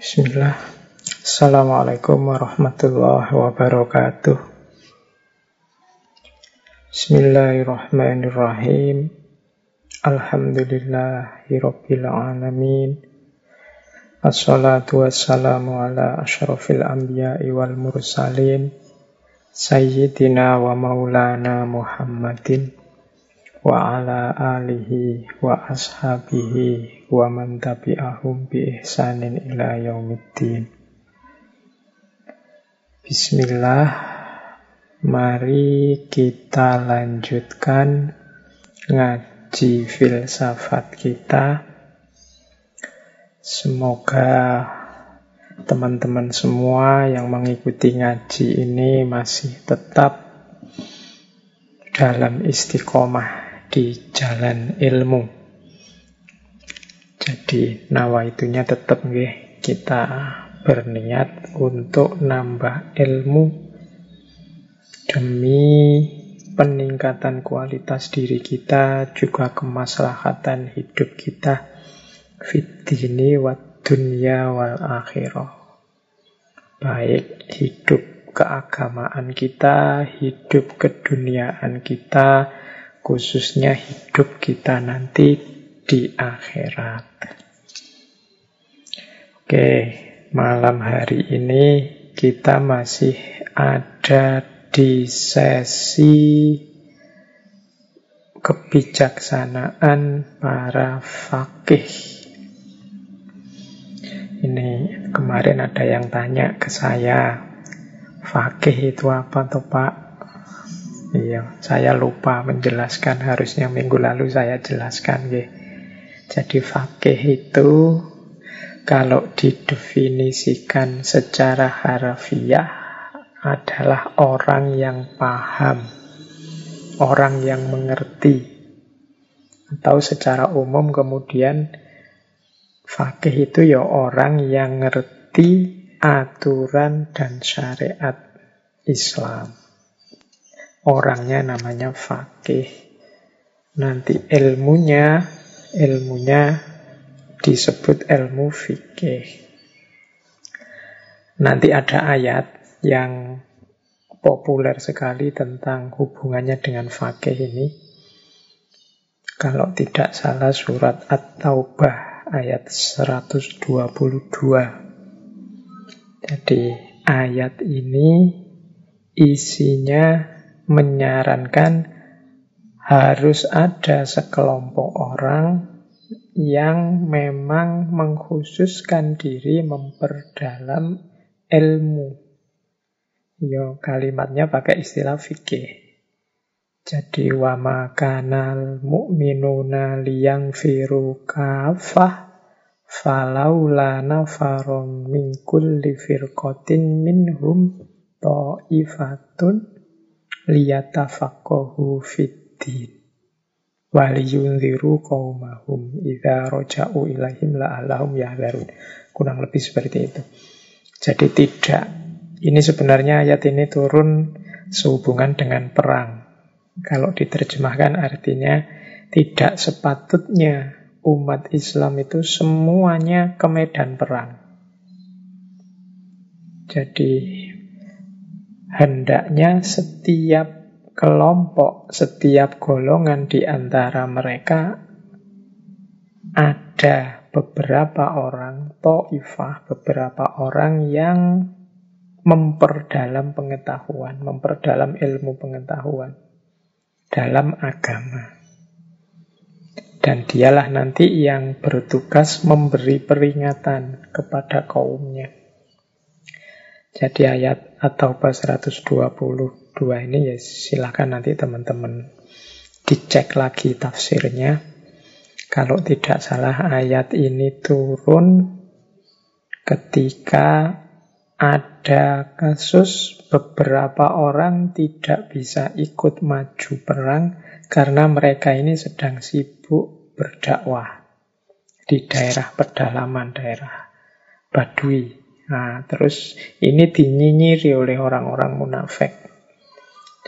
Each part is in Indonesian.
Bismillah. Assalamualaikum warahmatullahi wabarakatuh. Bismillahirrahmanirrahim. Alhamdulillahirabbil alamin. Assalatu wassalamu ala asyrafil anbiya'i wal mursalin. Sayyidina wa maulana Muhammadin wa ala alihi wa ashabihi wa man tabi'ahum bi ihsanin ila yaumiddin. Bismillah, mari kita lanjutkan ngaji filsafat kita. Semoga teman-teman semua yang mengikuti ngaji ini masih tetap dalam istiqomah di jalan ilmu. Jadi nawaitunya tetap nggih. Kita berniat untuk nambah ilmu demi peningkatan kualitas diri kita, juga kemaslahatan hidup kita. Fitini wa dunya wal akhirah. Baik hidup keagamaan kita, hidup keduniaan kita, khususnya hidup kita nanti di akhirat. Oke, malam hari ini kita masih ada di sesi kebijaksanaan para fakih. Ini kemarin ada yang tanya ke saya, fakih itu apa tuh Pak? Iya, saya lupa menjelaskan. Harusnya minggu lalu saya jelaskan. Ya. Jadi fakih itu kalau didefinisikan secara harafiah adalah orang yang paham, orang yang mengerti. Atau secara umum kemudian fakih itu ya orang yang ngerti aturan dan syariat Islam. Orangnya namanya fakih. Nanti ilmunya, ilmunya disebut ilmu fikih. Nanti ada ayat yang populer sekali tentang hubungannya dengan fakih ini. Kalau tidak salah surat At-Taubah ayat 122. Jadi ayat ini isinya menyarankan harus ada sekelompok orang yang memang mengkhususkan diri memperdalam ilmu. Yo kalimatnya pakai istilah fikih. Jadi wa makanal mu'minuna liyang firu kafah falaula nafarum min kulli firqatin minhum ta'ifatun liyatafaqahu fiddin waliyunziru qaumahum idza raja'u ilaihim la'allahum yahdharun. Kurang lebih seperti itu. Jadi tidak ini sebenarnya ayat ini turun sehubungan dengan perang. Kalau diterjemahkan artinya tidak sepatutnya umat Islam itu semuanya ke medan perang. Jadi hendaknya setiap kelompok, setiap golongan di antara mereka ada beberapa orang to'ifah, beberapa orang yang memperdalam pengetahuan, memperdalam ilmu pengetahuan dalam agama. Dan dialah nanti yang bertugas memberi peringatan kepada kaumnya. Jadi ayat atau 122 ini ya silahkan nanti teman-teman dicek lagi tafsirnya. Kalau tidak salah ayat ini turun ketika ada kasus beberapa orang tidak bisa ikut maju perang karena mereka ini sedang sibuk berdakwah di daerah pedalaman, daerah Badui. Nah, terus ini dinyinyiri oleh orang-orang munafik.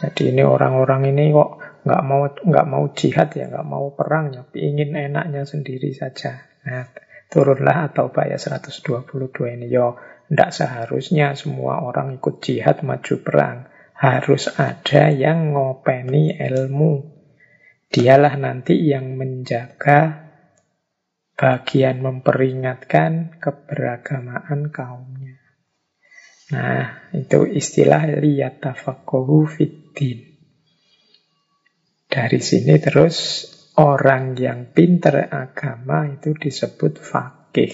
Jadi ini orang-orang ini kok nggak mau nggak mau jihad ya, nggak mau perang ya, ingin enaknya sendiri saja. Nah, turunlah atau bayar 122 ini. Yo, tidak seharusnya semua orang ikut jihad maju perang. Harus ada yang ngopeni ilmu. Dialah nanti yang menjaga bagian memperingatkan keberagamaan kaumnya. Nah, itu istilah liyatafakohu fiddin. Dari sini terus orang yang pinter agama itu disebut fakih.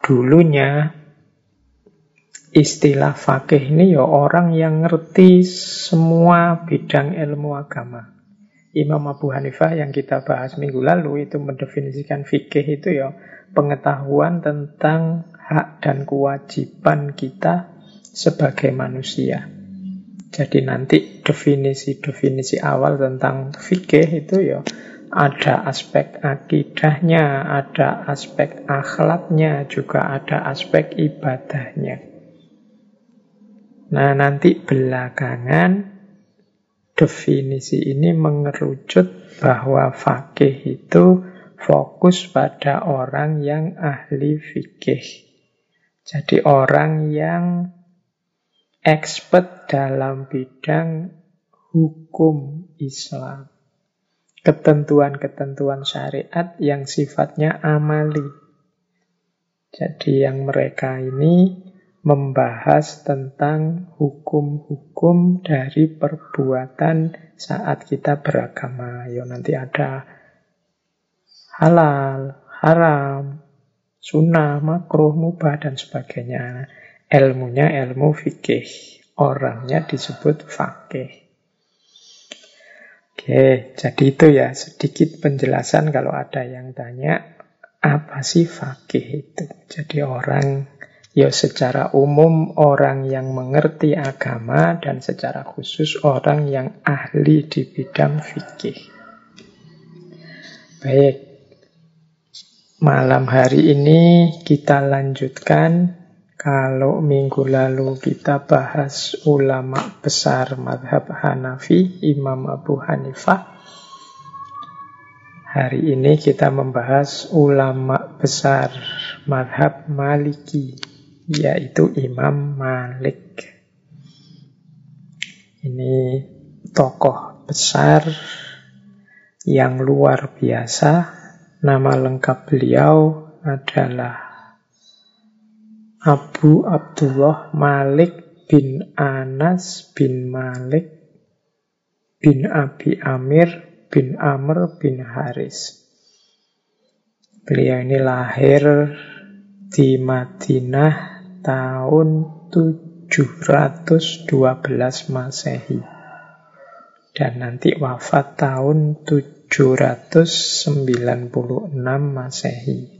Dulunya istilah fakih ini ya orang yang ngerti semua bidang ilmu agama. Imam Abu Hanifah yang kita bahas minggu lalu itu mendefinisikan fikih itu ya pengetahuan tentang hak dan kewajiban kita sebagai manusia. Jadi nanti definisi-definisi awal tentang fikih itu ya ada aspek akidahnya, ada aspek akhlaknya, juga ada aspek ibadahnya. Nah, nanti belakangan definisi ini mengerucut bahwa fakih itu fokus pada orang yang ahli fikih. Jadi orang yang expert dalam bidang hukum Islam. Ketentuan-ketentuan syariat yang sifatnya amali. Jadi yang mereka ini membahas tentang hukum-hukum dari perbuatan saat kita beragama. Yo nanti ada halal, haram, sunnah, makruh, mubah, dan sebagainya. Ilmunya ilmu fikih. Orangnya disebut fakih. Oke, jadi itu ya sedikit penjelasan kalau ada yang tanya apa sih fakih itu. Jadi orang ya secara umum orang yang mengerti agama dan secara khusus orang yang ahli di bidang fikih. Baik, malam hari ini kita lanjutkan kalau minggu lalu kita bahas ulama besar madhab Hanafi, Imam Abu Hanifah. Hari ini kita membahas ulama besar madhab Maliki, yaitu Imam Malik. Ini tokoh besar yang luar biasa. Nama lengkap beliau adalah Abu Abdullah Malik bin Anas bin Malik bin Abi Amir bin Amr bin Haris. Beliau ini lahir di Madinah tahun 712 Masehi. Dan nanti wafat tahun 796 Masehi.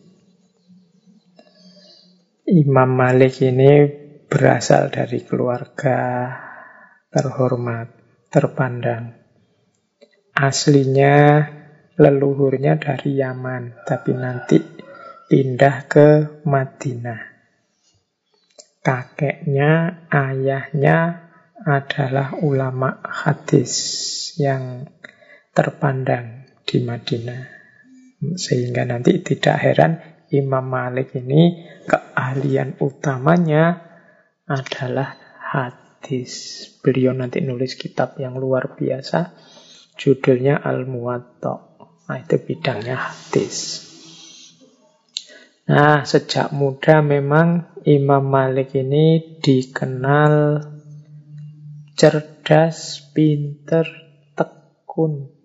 Imam Malik ini berasal dari keluarga terhormat, terpandang. Aslinya leluhurnya dari Yaman, tapi nanti pindah ke Madinah. Kakeknya, ayahnya adalah ulama hadis yang terpandang di Madinah. Sehingga nanti tidak heran Imam Malik ini keahlian utamanya adalah hadis. Beliau nanti nulis kitab yang luar biasa, judulnya Al-Muwatta. Nah, itu bidangnya hadis. Nah, sejak muda memang Imam Malik ini dikenal cerdas, pinter, tekun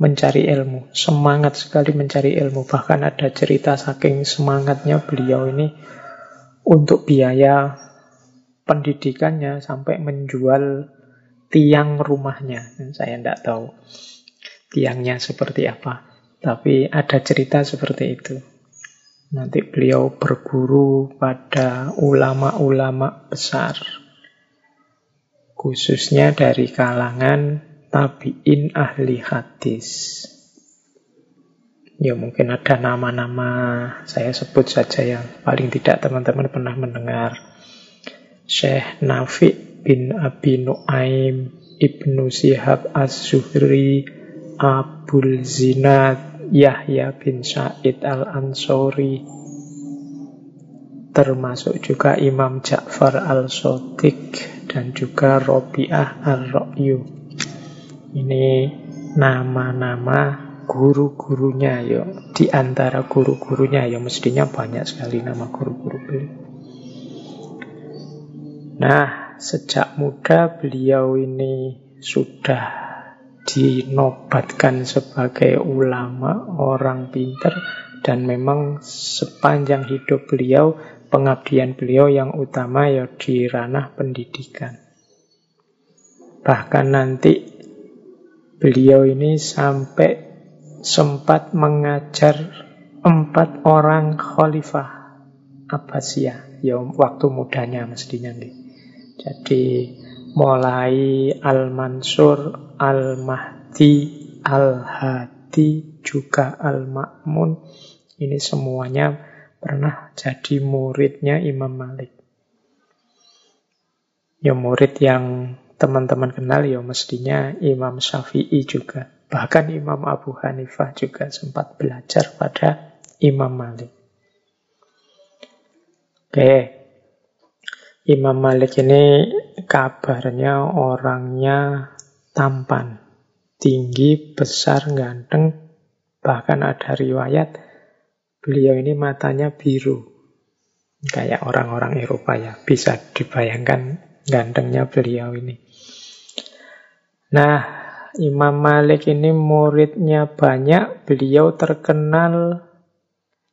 mencari ilmu, semangat sekali mencari ilmu. Bahkan ada cerita saking semangatnya beliau ini untuk biaya pendidikannya sampai menjual tiang rumahnya. Saya tidak tahu tiangnya seperti apa, tapi ada cerita seperti itu. Nanti beliau berguru pada ulama-ulama besar, khususnya dari kalangan tabiin ahli hadis. Ya mungkin ada nama-nama saya sebut saja yang paling tidak teman-teman pernah mendengar. Syekh Nafi bin Abi Nuaim, Ibnu Sihab Az-Zuhri, Abul Zinad, Yahya bin Sa'id al-Ansori, termasuk juga Imam Ja'far al-Sotik, dan juga Robi'ah al-Ra'yu. Ini nama-nama guru-gurunya ya di antara guru-gurunya ya mestinya banyak sekali nama guru-guru beliau. Nah, sejak muda beliau ini sudah dinobatkan sebagai ulama, orang pinter dan memang sepanjang hidup beliau pengabdian beliau yang utama ya di ranah pendidikan. Bahkan nanti beliau ini sampai sempat mengajar empat orang khalifah Abbasiyah ya waktu mudanya mestinya nih. Jadi mulai Al-Mansur, Al-Mahdi, Al-Hadi, juga Al-Ma'mun ini semuanya pernah jadi muridnya Imam Malik. Ya murid yang teman-teman kenal ya mestinya Imam Syafi'i juga. Bahkan Imam Abu Hanifah juga sempat belajar pada Imam Malik. Oke, Imam Malik ini kabarnya orangnya tampan, tinggi, besar, ganteng. Bahkan ada riwayat beliau ini matanya biru. Kayak orang-orang Eropa ya, bisa dibayangkan gantengnya beliau ini. Nah, Imam Malik ini muridnya banyak, beliau terkenal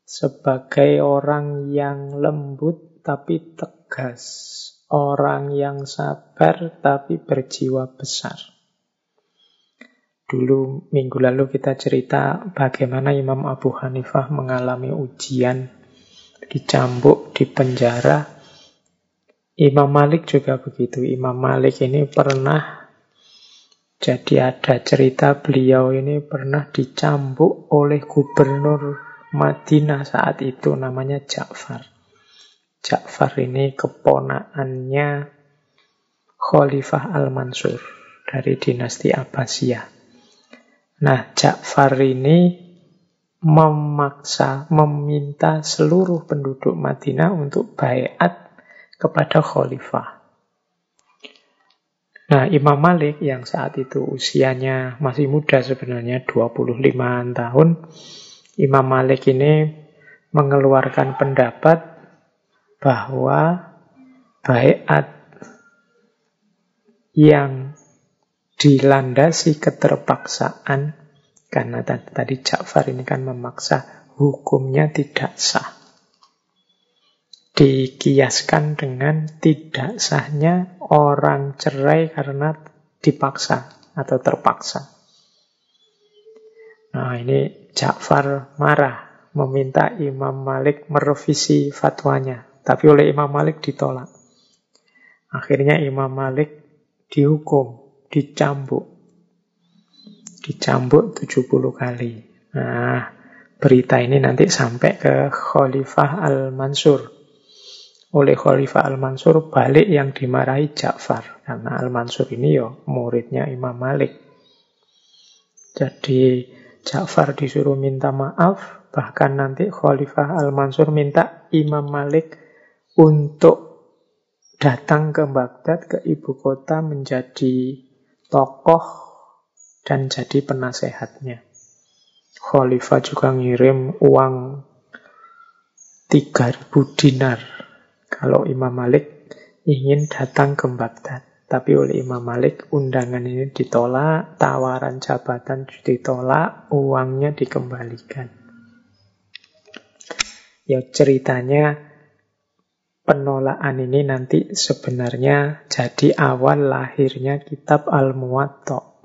sebagai orang yang lembut tapi tegas, orang yang sabar tapi berjiwa besar. Dulu minggu lalu kita cerita bagaimana Imam Abu Hanifah mengalami ujian, dicambuk, di penjara. Imam Malik juga begitu. Imam Malik ini pernah jadi ada cerita beliau ini pernah dicambuk oleh gubernur Madinah saat itu namanya Ja'far. Ja'far ini keponaannya Khalifah Al-Mansur dari dinasti Abbasiyah. Nah, Ja'far ini memaksa, meminta seluruh penduduk Madinah untuk bayat kepada khalifah. Nah, Imam Malik yang saat itu usianya masih muda sebenarnya 25 tahun, Imam Malik ini mengeluarkan pendapat bahwa bayat yang dilandasi keterpaksaan karena tadi Ja'far ini kan memaksa hukumnya tidak sah dikiaskan dengan tidak sahnya orang cerai karena dipaksa atau terpaksa. Nah ini Ja'far marah meminta Imam Malik merevisi fatwanya. Tapi oleh Imam Malik ditolak. Akhirnya Imam Malik dihukum, dicambuk. Dicambuk 70 kali. Nah, berita ini nanti sampai ke Khalifah Al-Mansur oleh Khalifah Al-Mansur balik yang dimarahi Ja'far. Karena Al-Mansur ini ya muridnya Imam Malik. Jadi Ja'far disuruh minta maaf, bahkan nanti Khalifah Al-Mansur minta Imam Malik untuk datang ke Baghdad, ke ibu kota menjadi tokoh dan jadi penasehatnya. Khalifah juga ngirim uang 3000 dinar kalau Imam Malik ingin datang ke Baghdad. Tapi oleh Imam Malik undangan ini ditolak, tawaran jabatan ditolak, uangnya dikembalikan. Ya ceritanya penolakan ini nanti sebenarnya jadi awal lahirnya kitab Al-Muwatta.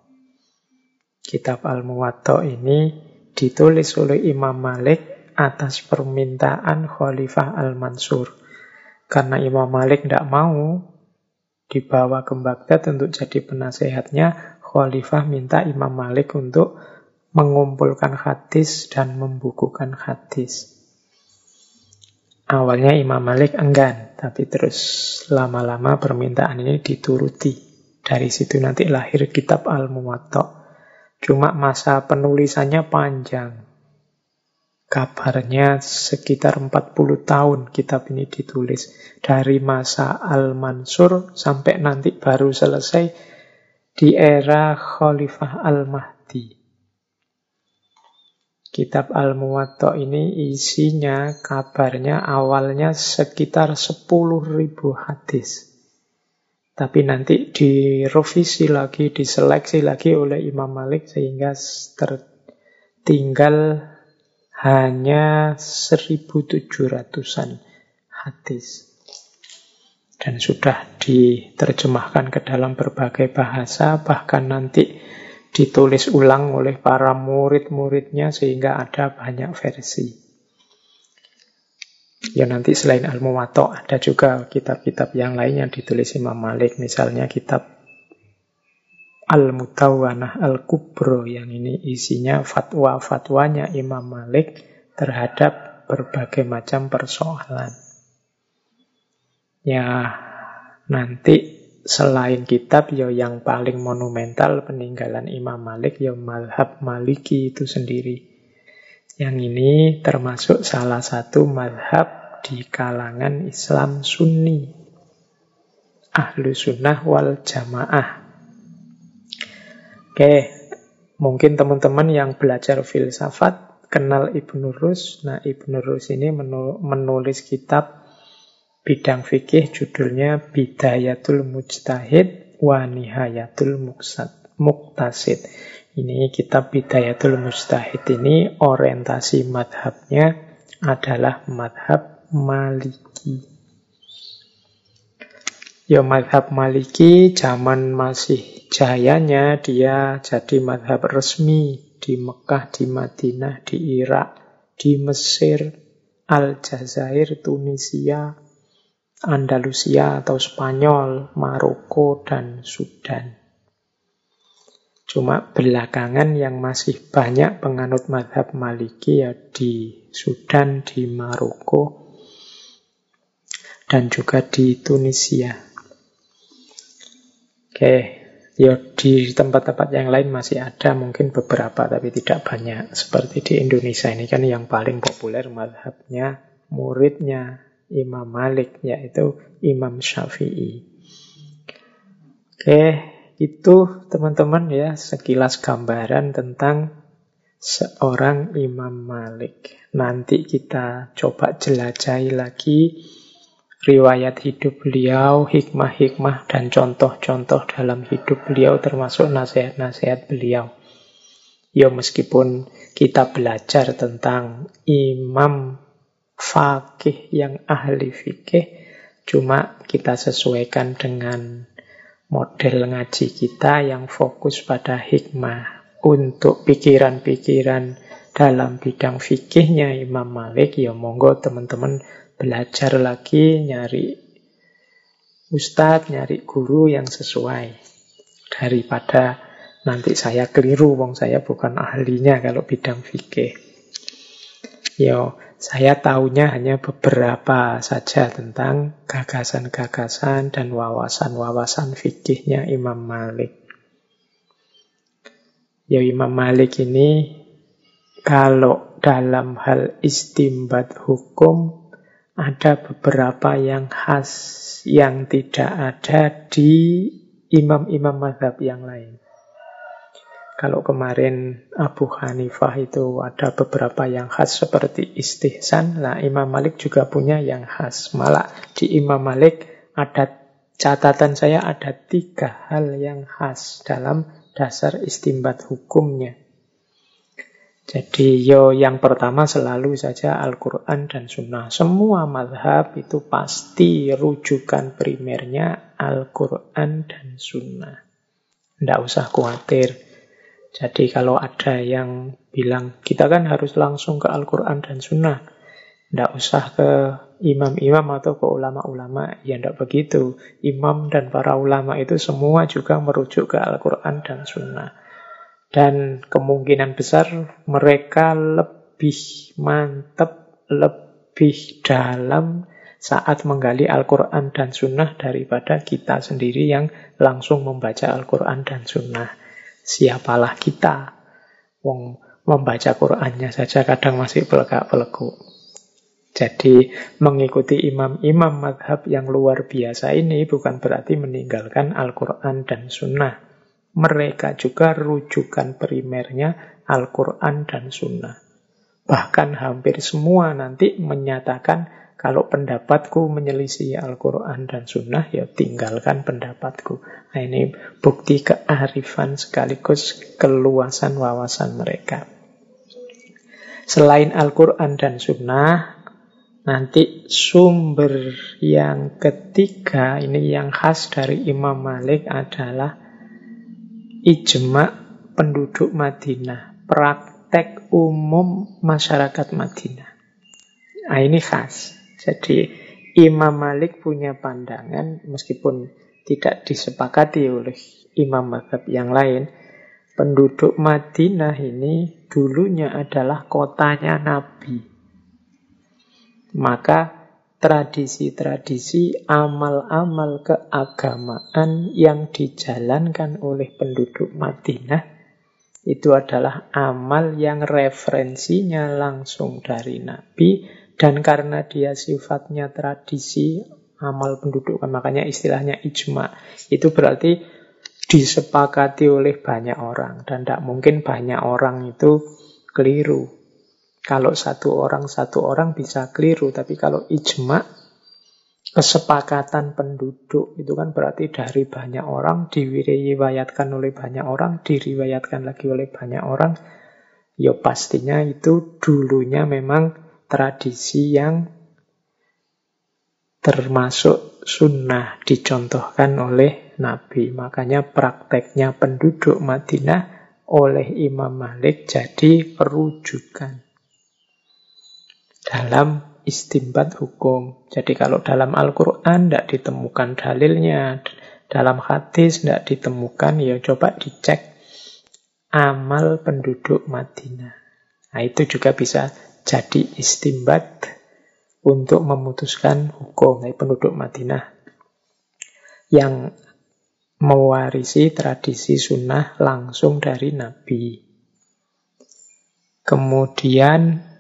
Kitab Al-Muwatta ini ditulis oleh Imam Malik atas permintaan Khalifah Al-Mansur. Karena Imam Malik tidak mau dibawa ke Baghdad untuk jadi penasehatnya, Khalifah minta Imam Malik untuk mengumpulkan hadis dan membukukan hadis. Awalnya Imam Malik enggan, tapi terus lama-lama permintaan ini dituruti. Dari situ nanti lahir kitab Al-Muwatta. Cuma masa penulisannya panjang. Kabarnya sekitar 40 tahun kitab ini ditulis. Dari masa Al-Mansur sampai nanti baru selesai di era Khalifah Al-Mahdi. Kitab Al-Muwatta ini isinya kabarnya awalnya sekitar 10.000 hadis. Tapi nanti direvisi lagi, diseleksi lagi oleh Imam Malik sehingga tertinggal hanya 1700-an hadis. Dan sudah diterjemahkan ke dalam berbagai bahasa, bahkan nanti ditulis ulang oleh para murid-muridnya sehingga ada banyak versi. Ya nanti selain Al-Muwatta ada juga kitab-kitab yang lain yang ditulis Imam Malik, misalnya kitab Al-Mutawwanah Al-Kubro yang ini isinya fatwa-fatwanya Imam Malik terhadap berbagai macam persoalan. Ya, nanti selain kitab ya yang paling monumental peninggalan Imam Malik ya Malhab Maliki itu sendiri. Yang ini termasuk salah satu madhab di kalangan Islam Sunni. Ahlu Sunnah wal Jamaah Oke, mungkin teman-teman yang belajar filsafat kenal Ibnu Rus. Nah, Ibnu Rus ini menulis kitab bidang fikih judulnya Bidayatul Mujtahid wa Nihayatul Muktasid. Ini kitab Bidayatul Mujtahid ini orientasi madhabnya adalah madhab Maliki. Ya madhab Maliki zaman masih jayanya dia jadi madhab resmi di Mekah, di Madinah, di Irak, di Mesir, Aljazair, Tunisia, Andalusia atau Spanyol, Maroko, dan Sudan. Cuma belakangan yang masih banyak penganut madhab Maliki ya di Sudan, di Maroko, dan juga di Tunisia. Oke, Ya di tempat-tempat yang lain masih ada mungkin beberapa tapi tidak banyak. Seperti di Indonesia ini kan yang paling populer madhabnya muridnya Imam Malik yaitu Imam Syafi'i. Oke, itu teman-teman ya sekilas gambaran tentang seorang Imam Malik. Nanti kita coba jelajahi lagi riwayat hidup beliau, hikmah-hikmah dan contoh-contoh dalam hidup beliau termasuk nasihat-nasihat beliau. Ya meskipun kita belajar tentang imam fakih yang ahli fikih, cuma kita sesuaikan dengan model ngaji kita yang fokus pada hikmah. Untuk pikiran-pikiran dalam bidang fikihnya Imam Malik, ya monggo teman-teman belajar lagi, nyari ustadz, nyari guru yang sesuai. Daripada nanti saya keliru, wong saya bukan ahlinya kalau bidang fikih. Yo, saya tahunya hanya beberapa saja tentang gagasan-gagasan dan wawasan-wawasan fikihnya Imam Malik. Ya Imam Malik ini kalau dalam hal istimbat hukum ada beberapa yang khas yang tidak ada di imam-imam madhab yang lain. Kalau kemarin Abu Hanifah itu ada beberapa yang khas seperti istihsan, lah Imam Malik juga punya yang khas. Malah di Imam Malik ada catatan saya ada tiga hal yang khas dalam dasar istimbat hukumnya. Jadi yo yang pertama selalu saja Al-Quran dan Sunnah. Semua madhab itu pasti rujukan primernya Al-Quran dan Sunnah. Tidak usah khawatir. Jadi kalau ada yang bilang kita kan harus langsung ke Al-Quran dan Sunnah. Tidak usah ke imam-imam atau ke ulama-ulama. Ya tidak begitu. Imam dan para ulama itu semua juga merujuk ke Al-Quran dan Sunnah. Dan kemungkinan besar mereka lebih mantap, lebih dalam saat menggali Al-Quran dan Sunnah daripada kita sendiri yang langsung membaca Al-Quran dan Sunnah. Siapalah kita? Wong membaca Qur'annya saja kadang masih pelegak-peleguk. Jadi mengikuti imam-imam madhab yang luar biasa ini bukan berarti meninggalkan Al-Quran dan Sunnah. Mereka juga rujukan primernya Al-Quran dan Sunnah. Bahkan hampir semua nanti menyatakan kalau pendapatku menyelisih Al-Quran dan Sunnah, ya tinggalkan pendapatku. Nah ini bukti kearifan sekaligus keluasan wawasan mereka. Selain Al-Quran dan Sunnah, nanti sumber yang ketiga, ini yang khas dari Imam Malik adalah ijma penduduk Madinah, praktek umum masyarakat Madinah. Nah ini khas. Jadi Imam Malik punya pandangan meskipun tidak disepakati oleh imam madhab yang lain. Penduduk Madinah ini dulunya adalah kotanya Nabi. Maka tradisi-tradisi amal-amal keagamaan yang dijalankan oleh penduduk Madinah itu adalah amal yang referensinya langsung dari Nabi dan karena dia sifatnya tradisi, amal penduduk, makanya istilahnya ijma. Itu berarti disepakati oleh banyak orang. Dan tidak mungkin banyak orang itu keliru. Kalau satu orang, satu orang bisa keliru. Tapi kalau ijma, kesepakatan penduduk itu kan berarti dari banyak orang diriwayatkan oleh banyak orang diriwayatkan lagi oleh banyak orang ya pastinya itu dulunya memang tradisi yang termasuk sunnah dicontohkan oleh Nabi. Makanya prakteknya penduduk Madinah oleh Imam Malik jadi rujukan dalam istimbat hukum. Jadi kalau dalam Al-Quran tidak ditemukan dalilnya, dalam hadis tidak ditemukan, ya coba dicek amal penduduk Madinah. Nah itu juga bisa jadi istimbat untuk memutuskan hukum dari penduduk Madinah yang mewarisi tradisi sunnah langsung dari Nabi. Kemudian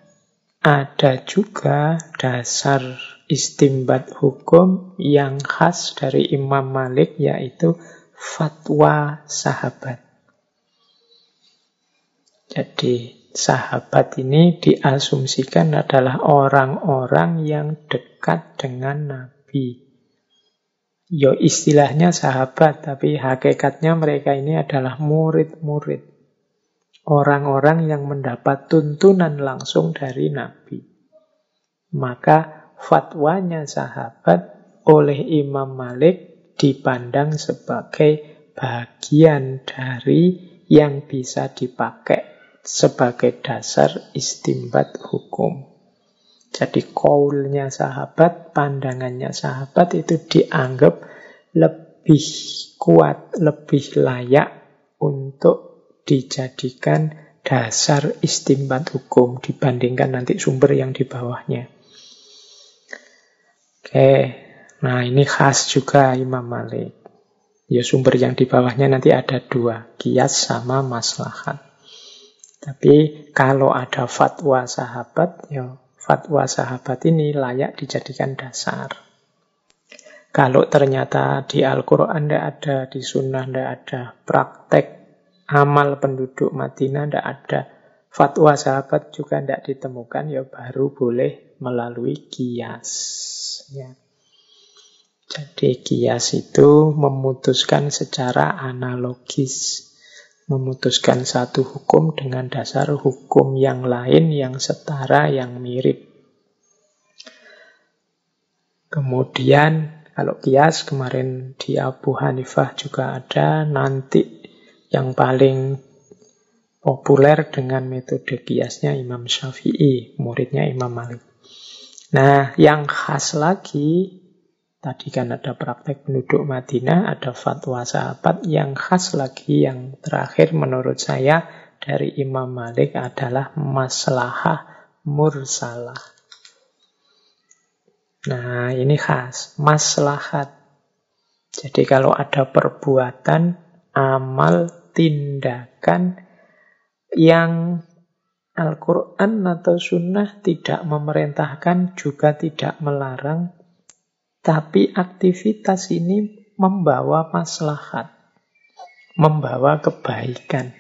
ada juga dasar istimbat hukum yang khas dari Imam Malik yaitu fatwa sahabat. Jadi sahabat ini diasumsikan adalah orang-orang yang dekat dengan Nabi. Yo istilahnya sahabat, tapi hakikatnya mereka ini adalah murid-murid. Orang-orang yang mendapat tuntunan langsung dari Nabi. Maka fatwanya sahabat oleh Imam Malik dipandang sebagai bagian dari yang bisa dipakai sebagai dasar istimbat hukum. Jadi kaulnya sahabat, pandangannya sahabat itu dianggap lebih kuat, lebih layak untuk dijadikan dasar istimbat hukum dibandingkan nanti sumber yang di bawahnya. Oke, nah ini khas juga Imam Malik. Ya sumber yang di bawahnya nanti ada dua, kias sama maslahat. Tapi kalau ada fatwa sahabat, ya fatwa sahabat ini layak dijadikan dasar. Kalau ternyata di Al-Quran tidak ada, di Sunnah tidak ada, praktek amal penduduk Madinah tidak ada, fatwa sahabat juga tidak ditemukan, ya baru boleh melalui kias. Ya. Jadi kias itu memutuskan secara analogis memutuskan satu hukum dengan dasar hukum yang lain yang setara, yang mirip. Kemudian kalau kias kemarin di Abu Hanifah juga ada, nanti yang paling populer dengan metode kiasnya Imam Syafi'i, muridnya Imam Malik. Nah, yang khas lagi Tadi kan ada praktek penduduk Madinah, ada fatwa sahabat yang khas lagi yang terakhir menurut saya dari Imam Malik adalah maslahah mursalah. Nah, ini khas, maslahat. Jadi kalau ada perbuatan, amal, tindakan yang Al-Quran atau Sunnah tidak memerintahkan, juga tidak melarang, tapi aktivitas ini membawa maslahat, membawa kebaikan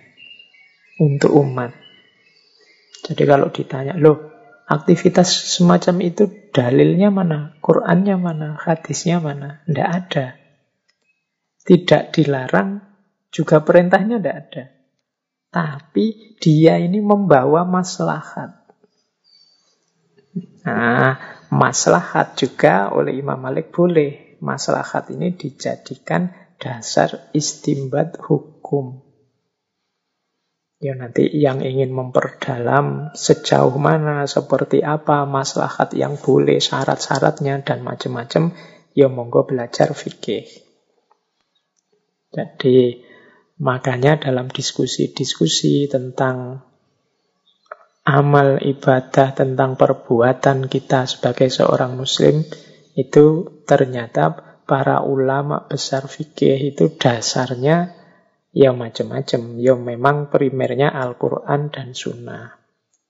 untuk umat. Jadi kalau ditanya, loh aktivitas semacam itu dalilnya mana? Qurannya mana? Hadisnya mana? Tidak ada. Tidak dilarang, juga perintahnya tidak ada. Tapi dia ini membawa maslahat. Nah, maslahat juga oleh Imam Malik boleh. Maslahat ini dijadikan dasar istimbat hukum. Ya nanti yang ingin memperdalam sejauh mana, seperti apa maslahat yang boleh, syarat-syaratnya, dan macam-macam, ya monggo belajar fikih. Jadi Makanya dalam diskusi-diskusi tentang amal ibadah, tentang perbuatan kita sebagai seorang muslim, itu ternyata para ulama besar fikih itu dasarnya ya macam-macam. Ya memang primernya Al-Quran dan Sunnah.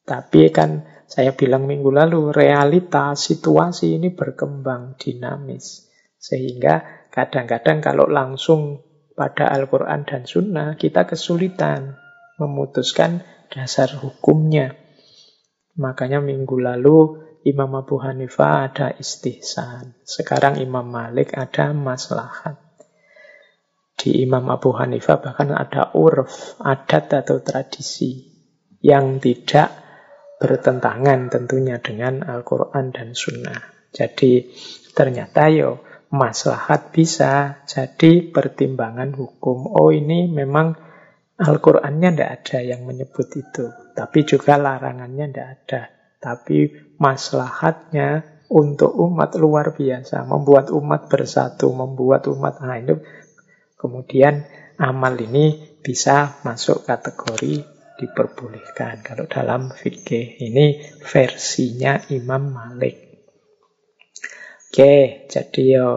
Tapi kan saya bilang minggu lalu, realita situasi ini berkembang dinamis. Sehingga kadang-kadang kalau langsung pada Al-Quran dan Sunnah, kita kesulitan memutuskan dasar hukumnya. Makanya minggu lalu Imam Abu Hanifah ada istihsan. Sekarang Imam Malik ada maslahat. Di Imam Abu Hanifah bahkan ada urf, adat atau tradisi yang tidak bertentangan tentunya dengan Al-Quran dan Sunnah. Jadi ternyata yo maslahat bisa jadi pertimbangan hukum. Oh ini memang Al-Qur'annya tidak ada yang menyebut itu. Tapi juga larangannya tidak ada. Tapi maslahatnya untuk umat luar biasa. Membuat umat bersatu, membuat umat itu. Kemudian amal ini bisa masuk kategori diperbolehkan. Kalau dalam fikih ini versinya Imam Malik. Oke, jadi yo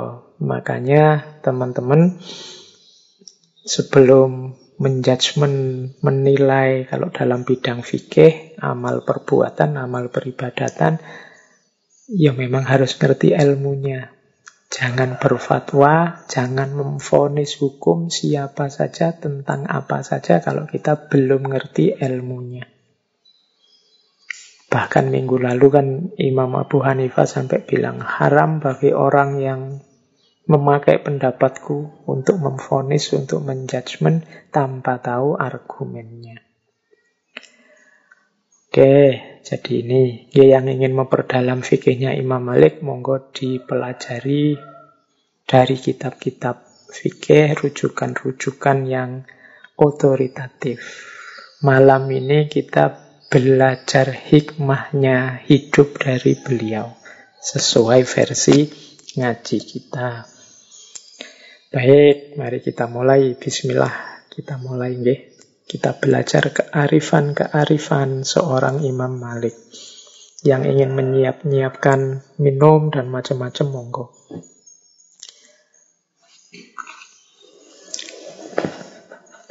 makanya teman-teman sebelum menjudgment, menilai kalau dalam bidang fikih, amal perbuatan, amal peribadatan, ya memang harus ngerti ilmunya. Jangan berfatwa, jangan memfonis hukum siapa saja tentang apa saja kalau kita belum ngerti ilmunya. Bahkan minggu lalu kan Imam Abu Hanifah sampai bilang haram bagi orang yang memakai pendapatku untuk memfonis, untuk menjudgment tanpa tahu argumennya. Oke, jadi ini ya yang ingin memperdalam fikihnya Imam Malik, monggo dipelajari dari kitab-kitab fikih, rujukan-rujukan yang otoritatif. Malam ini kita belajar hikmahnya hidup dari beliau sesuai versi ngaji kita. Baik, mari kita mulai. Bismillah, kita mulai nggih. Kita belajar kearifan-kearifan seorang Imam Malik yang ingin menyiap-nyiapkan minum dan macam-macam monggo.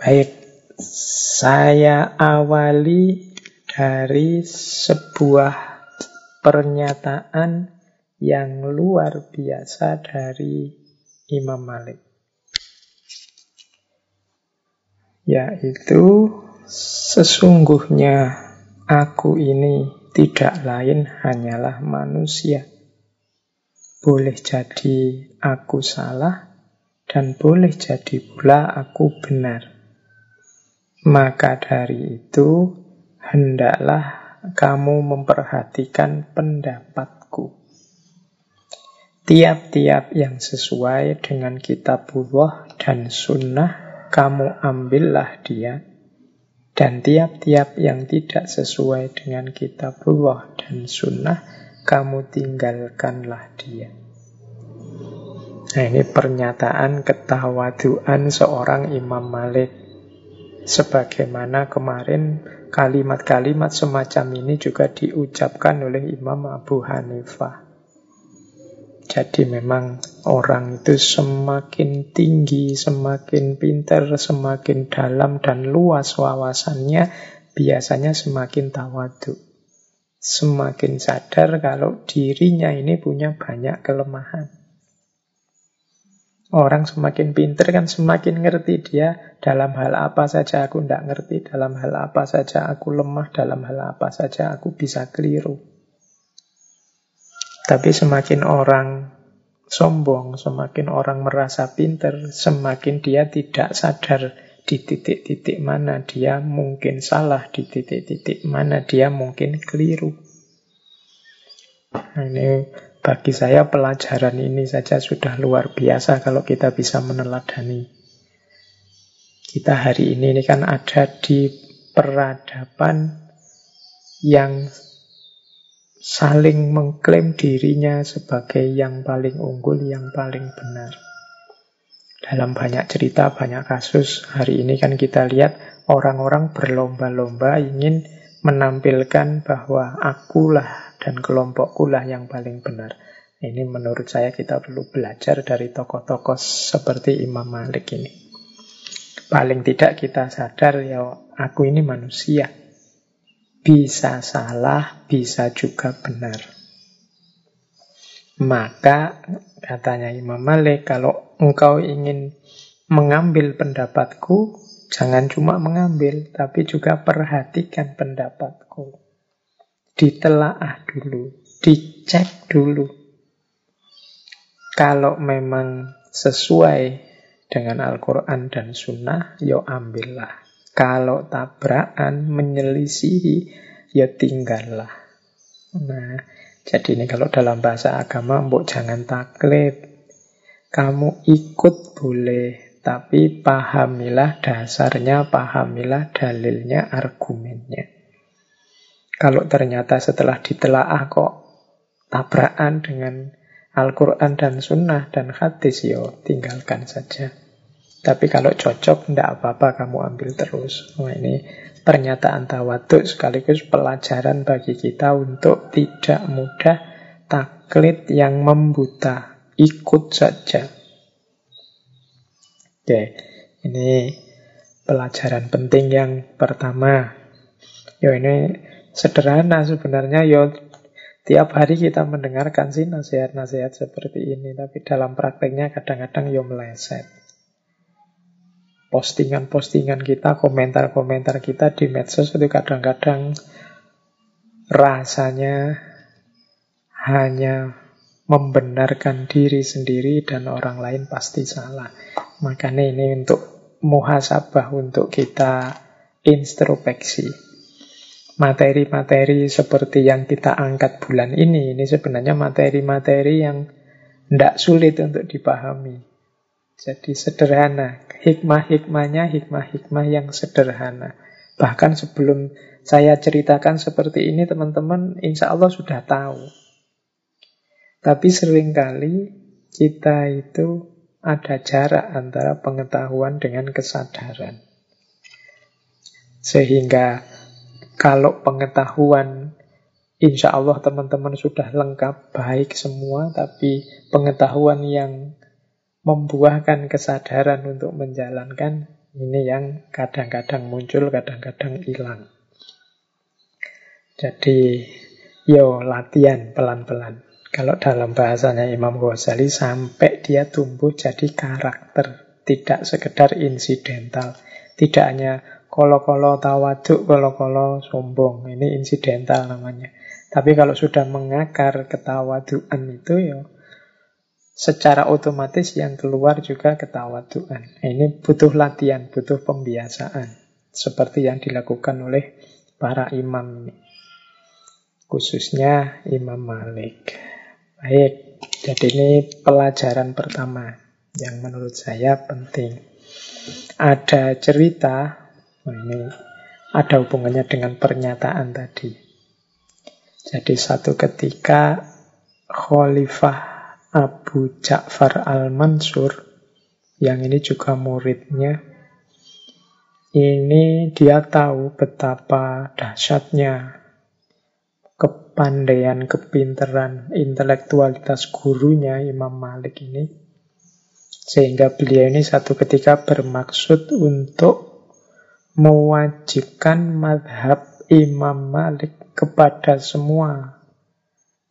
Baik, saya awali dari sebuah pernyataan yang luar biasa dari Imam Malik. Yaitu sesungguhnya aku ini tidak lain hanyalah manusia. Boleh jadi aku salah dan boleh jadi pula aku benar. Maka dari itu hendaklah kamu memperhatikan pendapatku. Tiap-tiap yang sesuai dengan kitabullah dan sunnah, kamu ambillah dia. Dan tiap-tiap yang tidak sesuai dengan kitabullah dan sunnah, kamu tinggalkanlah dia. Nah ini pernyataan ketawaduan seorang Imam Malik. Sebagaimana kemarin Kalimat-kalimat semacam ini juga diucapkan oleh Imam Abu Hanifah. Jadi memang orang itu semakin tinggi, semakin pintar, semakin dalam dan luas wawasannya, biasanya semakin tawadu. Semakin sadar kalau dirinya ini punya banyak kelemahan. Orang semakin pinter kan semakin ngerti dia dalam hal apa saja aku tidak ngerti, dalam hal apa saja aku lemah, dalam hal apa saja aku bisa keliru. Tapi semakin orang sombong, semakin orang merasa pinter, semakin dia tidak sadar di titik-titik mana dia mungkin salah, di titik-titik mana dia mungkin keliru. Nah, ini bagi saya pelajaran ini saja sudah luar biasa kalau kita bisa meneladani. Kita hari ini, ini kan ada di peradaban yang saling mengklaim dirinya sebagai yang paling unggul, yang paling benar. Dalam banyak cerita, banyak kasus, hari ini kan kita lihat orang-orang berlomba-lomba ingin menampilkan bahwa akulah dan kelompokku lah yang paling benar. Ini menurut saya kita perlu belajar dari tokoh-tokoh seperti Imam Malik ini. Paling tidak kita sadar ya aku ini manusia. Bisa salah, bisa juga benar. Maka katanya Imam Malik kalau engkau ingin mengambil pendapatku, jangan cuma mengambil, tapi juga perhatikan pendapatku. Ditelaah dulu, dicek dulu. Kalau memang sesuai dengan Al-Quran dan Sunnah, yo ya ambillah. Kalau tabrakan, menyelisihi, ya tinggallah. Nah, jadi ini kalau dalam bahasa agama, mbok jangan taklid, kamu ikut boleh, tapi pahamilah dasarnya, pahamilah dalilnya, argumennya. Kalau ternyata setelah ditelaah kok tabrakan dengan Al-Quran dan Sunnah dan hadis, yo tinggalkan saja. Tapi kalau cocok, tidak apa-apa kamu ambil terus. Nah, ini pernyataan tawaduk sekaligus pelajaran bagi kita untuk tidak mudah taklid yang membuta ikut saja. Oke, ini pelajaran penting yang pertama. Yo ini sederhana sebenarnya yo tiap hari kita mendengarkan sih nasihat-nasihat seperti ini, tapi dalam prakteknya kadang-kadang yo meleset. Postingan-postingan kita, komentar-komentar kita di medsos itu kadang-kadang rasanya hanya membenarkan diri sendiri dan orang lain pasti salah. Makanya ini untuk muhasabah, untuk kita introspeksi. Materi-materi seperti yang kita angkat bulan ini, ini sebenarnya materi-materi yang tidak sulit untuk dipahami. Jadi sederhana. Hikmah-hikmahnya hikmah-hikmah yang sederhana. Bahkan sebelum saya ceritakan seperti ini, teman-teman insya Allah sudah tahu. Tapi sering kali kita itu ada jarak antara pengetahuan dengan kesadaran. Sehingga kalau pengetahuan insya Allah teman-teman sudah lengkap, baik semua, tapi pengetahuan yang membuahkan kesadaran untuk menjalankan, ini yang kadang-kadang muncul, kadang-kadang hilang. Jadi, yo latihan pelan-pelan. Kalau dalam bahasanya Imam Ghazali sampai dia tumbuh jadi karakter, tidak sekedar insidental. Tidak hanya kolo-kolo tawaduk, kolo-kolo sombong. Ini insidental namanya. Tapi kalau sudah mengakar ketawaduan itu ya secara otomatis yang keluar juga ketawaduan. Ini butuh latihan, butuh pembiasaan. Seperti yang dilakukan oleh para imam ini. Khususnya Imam Malik. Baik, jadi ini pelajaran pertama yang menurut saya penting. Ada cerita, oh ini ada hubungannya dengan pernyataan tadi. Jadi satu ketika Khalifah Abu Ja'far al-Mansur, yang ini juga muridnya, ini dia tahu betapa dahsyatnya kepandaian, kepinteran, intelektualitas gurunya Imam Malik ini. Sehingga beliau ini satu ketika bermaksud untuk mewajibkan madhab Imam Malik kepada semua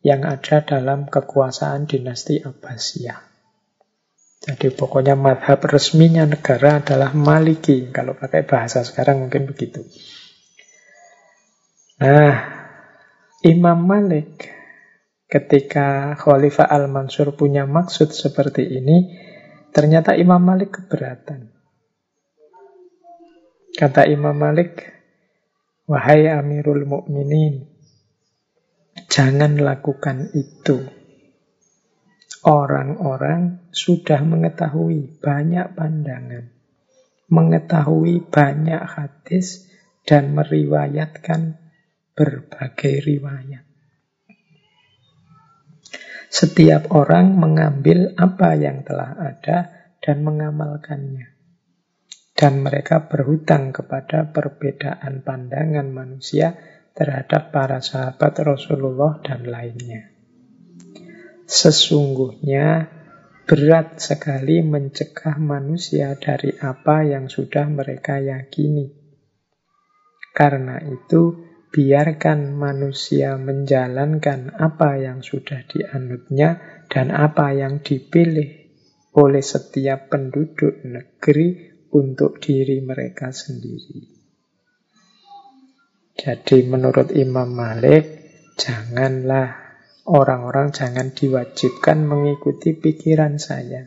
yang ada dalam kekuasaan dinasti Abbasiyah. Jadi pokoknya madhab resminya negara adalah Maliki. Kalau pakai bahasa sekarang mungkin begitu. Nah, Imam Malik ketika Khalifah Al-Mansur punya maksud seperti ini, ternyata Imam Malik keberatan. Kata Imam Malik, Wahai Amirul Mukminin, jangan lakukan itu. Orang-orang sudah mengetahui banyak pandangan, mengetahui banyak hadis, dan meriwayatkan berbagai riwayat. Setiap orang mengambil apa yang telah ada dan mengamalkannya. Dan mereka berhutang kepada perbedaan pandangan manusia terhadap para sahabat Rasulullah dan lainnya. Sesungguhnya berat sekali mencegah manusia dari apa yang sudah mereka yakini. Karena itu, biarkan manusia menjalankan apa yang sudah dianutnya dan apa yang dipilih oleh setiap penduduk negeri untuk diri mereka sendiri. Jadi menurut Imam Malik, janganlah orang-orang jangan diwajibkan mengikuti pikiran saya.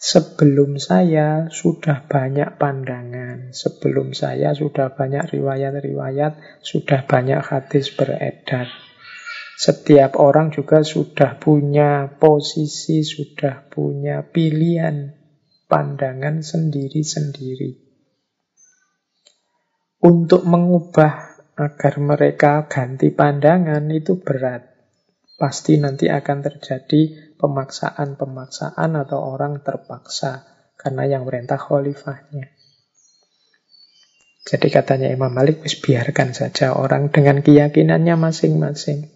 Sebelum saya sudah banyak pandangan, sebelum saya sudah banyak riwayat-riwayat, sudah banyak hadis beredar. Setiap orang juga sudah punya posisi, sudah punya pilihan pandangan sendiri-sendiri. Untuk mengubah agar mereka ganti pandangan itu berat. Pasti nanti akan terjadi pemaksaan-pemaksaan atau orang terpaksa karena yang merintah khalifahnya. Jadi katanya Imam Malik, biarkan saja orang dengan keyakinannya masing-masing.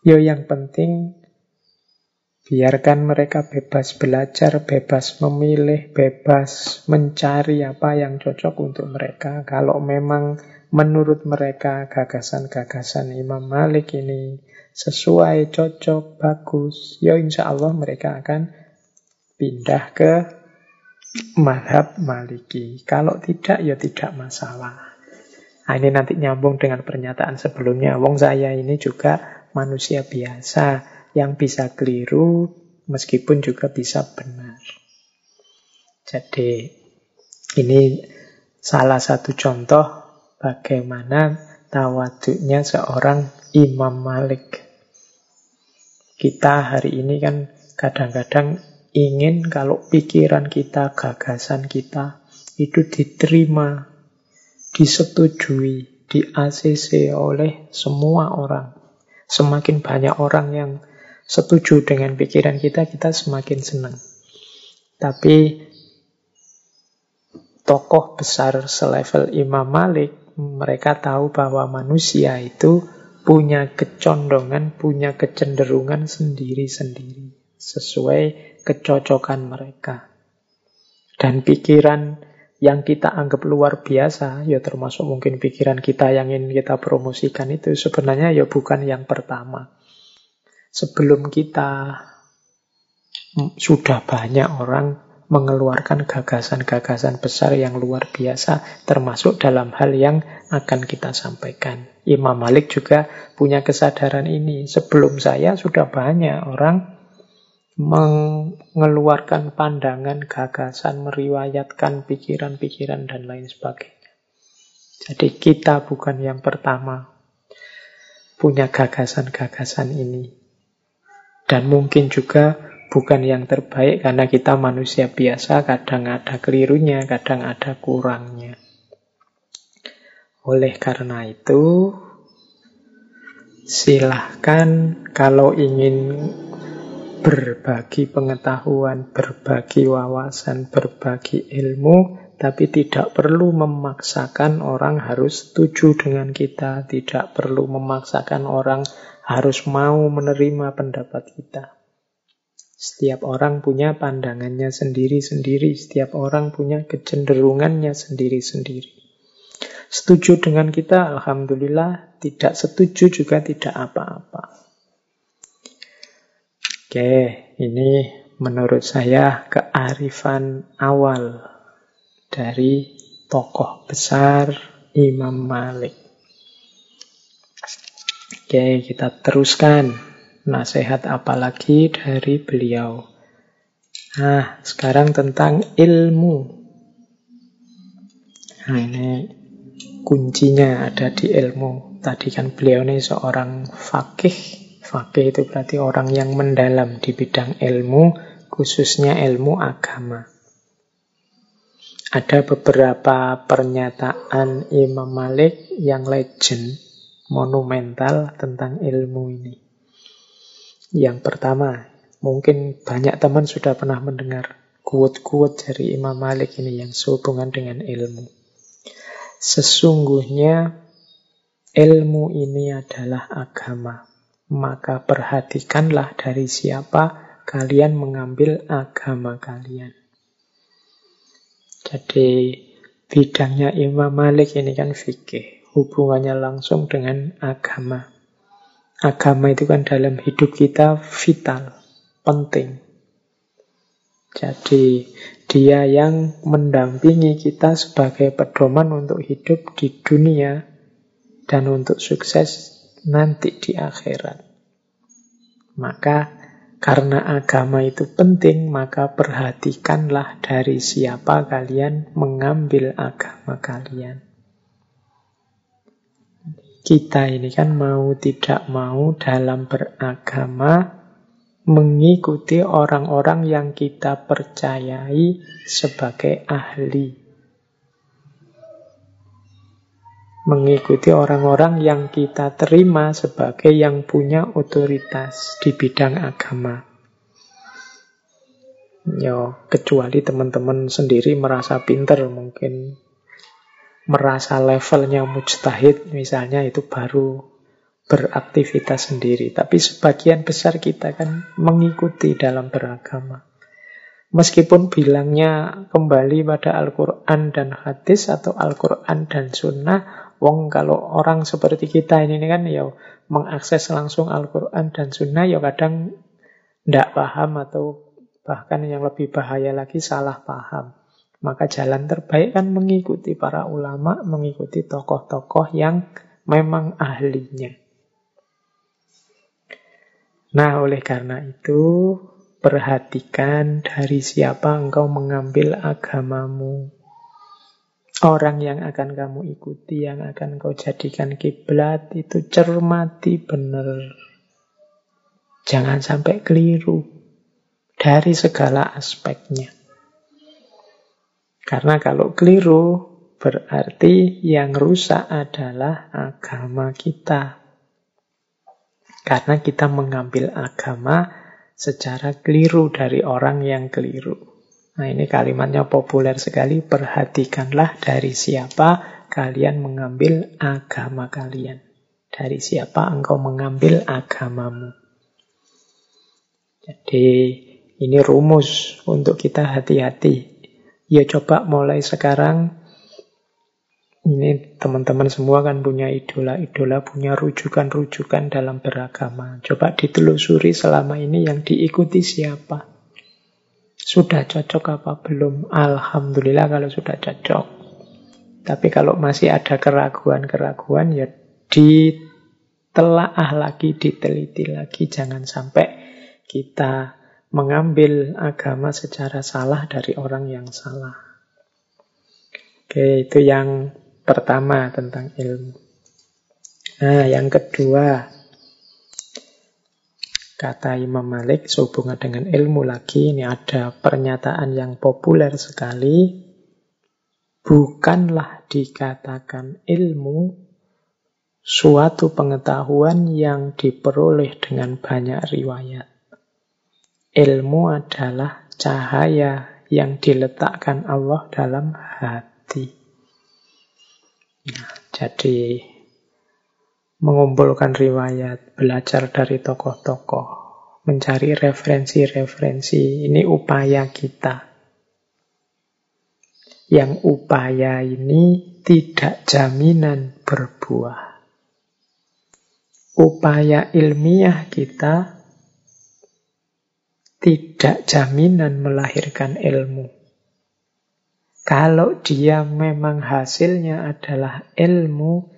Yo yang penting Biarkan mereka bebas belajar, bebas memilih, bebas mencari apa yang cocok untuk mereka. Kalau memang menurut mereka gagasan-gagasan Imam Malik ini sesuai, cocok, bagus, ya insya Allah mereka akan pindah ke madhab maliki. Kalau tidak, ya tidak masalah. Nah, ini nanti nyambung dengan pernyataan sebelumnya. Wong saya ini juga manusia biasa yang bisa keliru meskipun juga bisa benar. Jadi ini salah satu contoh bagaimana tawaduknya seorang Imam Malik. Kita hari ini kan kadang-kadang ingin kalau pikiran kita, gagasan kita itu diterima, disetujui, di ACC oleh semua orang. Semakin banyak orang yang setuju dengan pikiran kita, kita semakin senang. Tapi tokoh besar selevel Imam Malik, mereka tahu bahwa manusia itu punya kecondongan, punya kecenderungan sendiri-sendiri. Sesuai kecocokan mereka. Dan pikiran yang kita anggap luar biasa, ya termasuk mungkin pikiran kita yang ingin kita promosikan itu sebenarnya ya bukan yang pertama sebelum kita sudah banyak orang mengeluarkan gagasan-gagasan besar yang luar biasa, termasuk dalam hal yang akan kita sampaikan. Imam Malik juga punya kesadaran ini. Sebelum saya sudah banyak orang mengeluarkan pandangan, gagasan, meriwayatkan pikiran-pikiran, dan lain sebagainya. Jadi kita bukan yang pertama punya gagasan-gagasan ini. Dan mungkin juga bukan yang terbaik karena kita manusia biasa, kadang ada kelirunya, kadang ada kurangnya. Oleh karena itu, silahkan kalau ingin berbagi pengetahuan, berbagi wawasan, berbagi ilmu, tapi tidak perlu memaksakan orang harus setuju dengan kita, tidak perlu memaksakan orang harus mau menerima pendapat kita. Setiap orang punya pandangannya sendiri-sendiri, setiap orang punya kecenderungannya sendiri-sendiri. Setuju dengan kita, alhamdulillah. Tidak setuju juga tidak apa-apa. Oke, ini menurut saya kearifan awal dari tokoh besar Imam Malik. Oke, kita teruskan. Nasihat apa lagi dari beliau? Nah, sekarang tentang ilmu. Nah, ini kuncinya ada di ilmu. Tadi kan beliau ini seorang fakih. Fakih itu berarti orang yang mendalam di bidang ilmu, khususnya ilmu agama. Ada beberapa pernyataan Imam Malik yang legend, monumental tentang ilmu ini. Yang pertama, mungkin banyak teman sudah pernah mendengar quote-quote dari Imam Malik ini yang sehubungan dengan ilmu. Sesungguhnya ilmu ini adalah agama. Maka perhatikanlah dari siapa kalian mengambil agama kalian. Jadi bidangnya Imam Malik ini kan fikih. Hubungannya langsung dengan agama. Agama itu kan dalam hidup kita vital, penting. Jadi dia yang mendampingi kita sebagai pedoman untuk hidup di dunia dan untuk sukses nanti di akhirat. Maka karena agama itu penting, maka perhatikanlah dari siapa kalian mengambil agama kalian. Kita ini kan mau tidak mau dalam beragama mengikuti orang-orang yang kita percayai sebagai ahli. Mengikuti orang-orang yang kita terima sebagai yang punya otoritas di bidang agama. Yo, kecuali teman-teman sendiri merasa pinter mungkin merasa levelnya mujtahid misalnya itu baru beraktivitas sendiri. Tapi sebagian besar kita kan mengikuti dalam beragama. Meskipun bilangnya kembali pada Al-Quran dan hadis atau Al-Quran dan sunnah, wong kalau orang seperti kita ini kan ya mengakses langsung Al-Quran dan sunnah ya kadang tidak paham atau bahkan yang lebih bahaya lagi salah paham. Maka jalan terbaik kan mengikuti para ulama, mengikuti tokoh-tokoh yang memang ahlinya. Nah, oleh karena itu, perhatikan dari siapa engkau mengambil agamamu. Orang yang akan kamu ikuti, yang akan kau jadikan kiblat, itu cermati benar. Jangan sampai keliru dari segala aspeknya. Karena kalau keliru, berarti yang rusak adalah agama kita. Karena kita mengambil agama secara keliru dari orang yang keliru. Nah ini kalimatnya populer sekali. Perhatikanlah dari siapa kalian mengambil agama kalian. Dari siapa engkau mengambil agamamu. Jadi ini rumus untuk kita hati-hati Ya coba mulai sekarang ini teman-teman semua kan punya idola-idola, punya rujukan-rujukan dalam beragama. Coba ditelusuri selama ini yang diikuti siapa. Sudah cocok apa belum? Alhamdulillah kalau sudah cocok. Tapi kalau masih ada keraguan-keraguan ya ditelaah lagi, diteliti lagi. Jangan sampai kita mengambil agama secara salah dari orang yang salah. Oke, itu yang pertama tentang ilmu. Nah, yang kedua, kata Imam Malik sehubungan dengan ilmu lagi, ini ada pernyataan yang populer sekali. Bukanlah dikatakan ilmu suatu pengetahuan yang diperoleh dengan banyak riwayat. Ilmu adalah cahaya yang diletakkan Allah dalam hati. Nah, jadi mengumpulkan riwayat, belajar dari tokoh-tokoh, mencari referensi-referensi. Ini upaya kita. Yang upaya ini tidak jaminan berbuah. Upaya ilmiah kita tidak jaminan melahirkan ilmu. Kalau dia memang hasilnya adalah ilmu,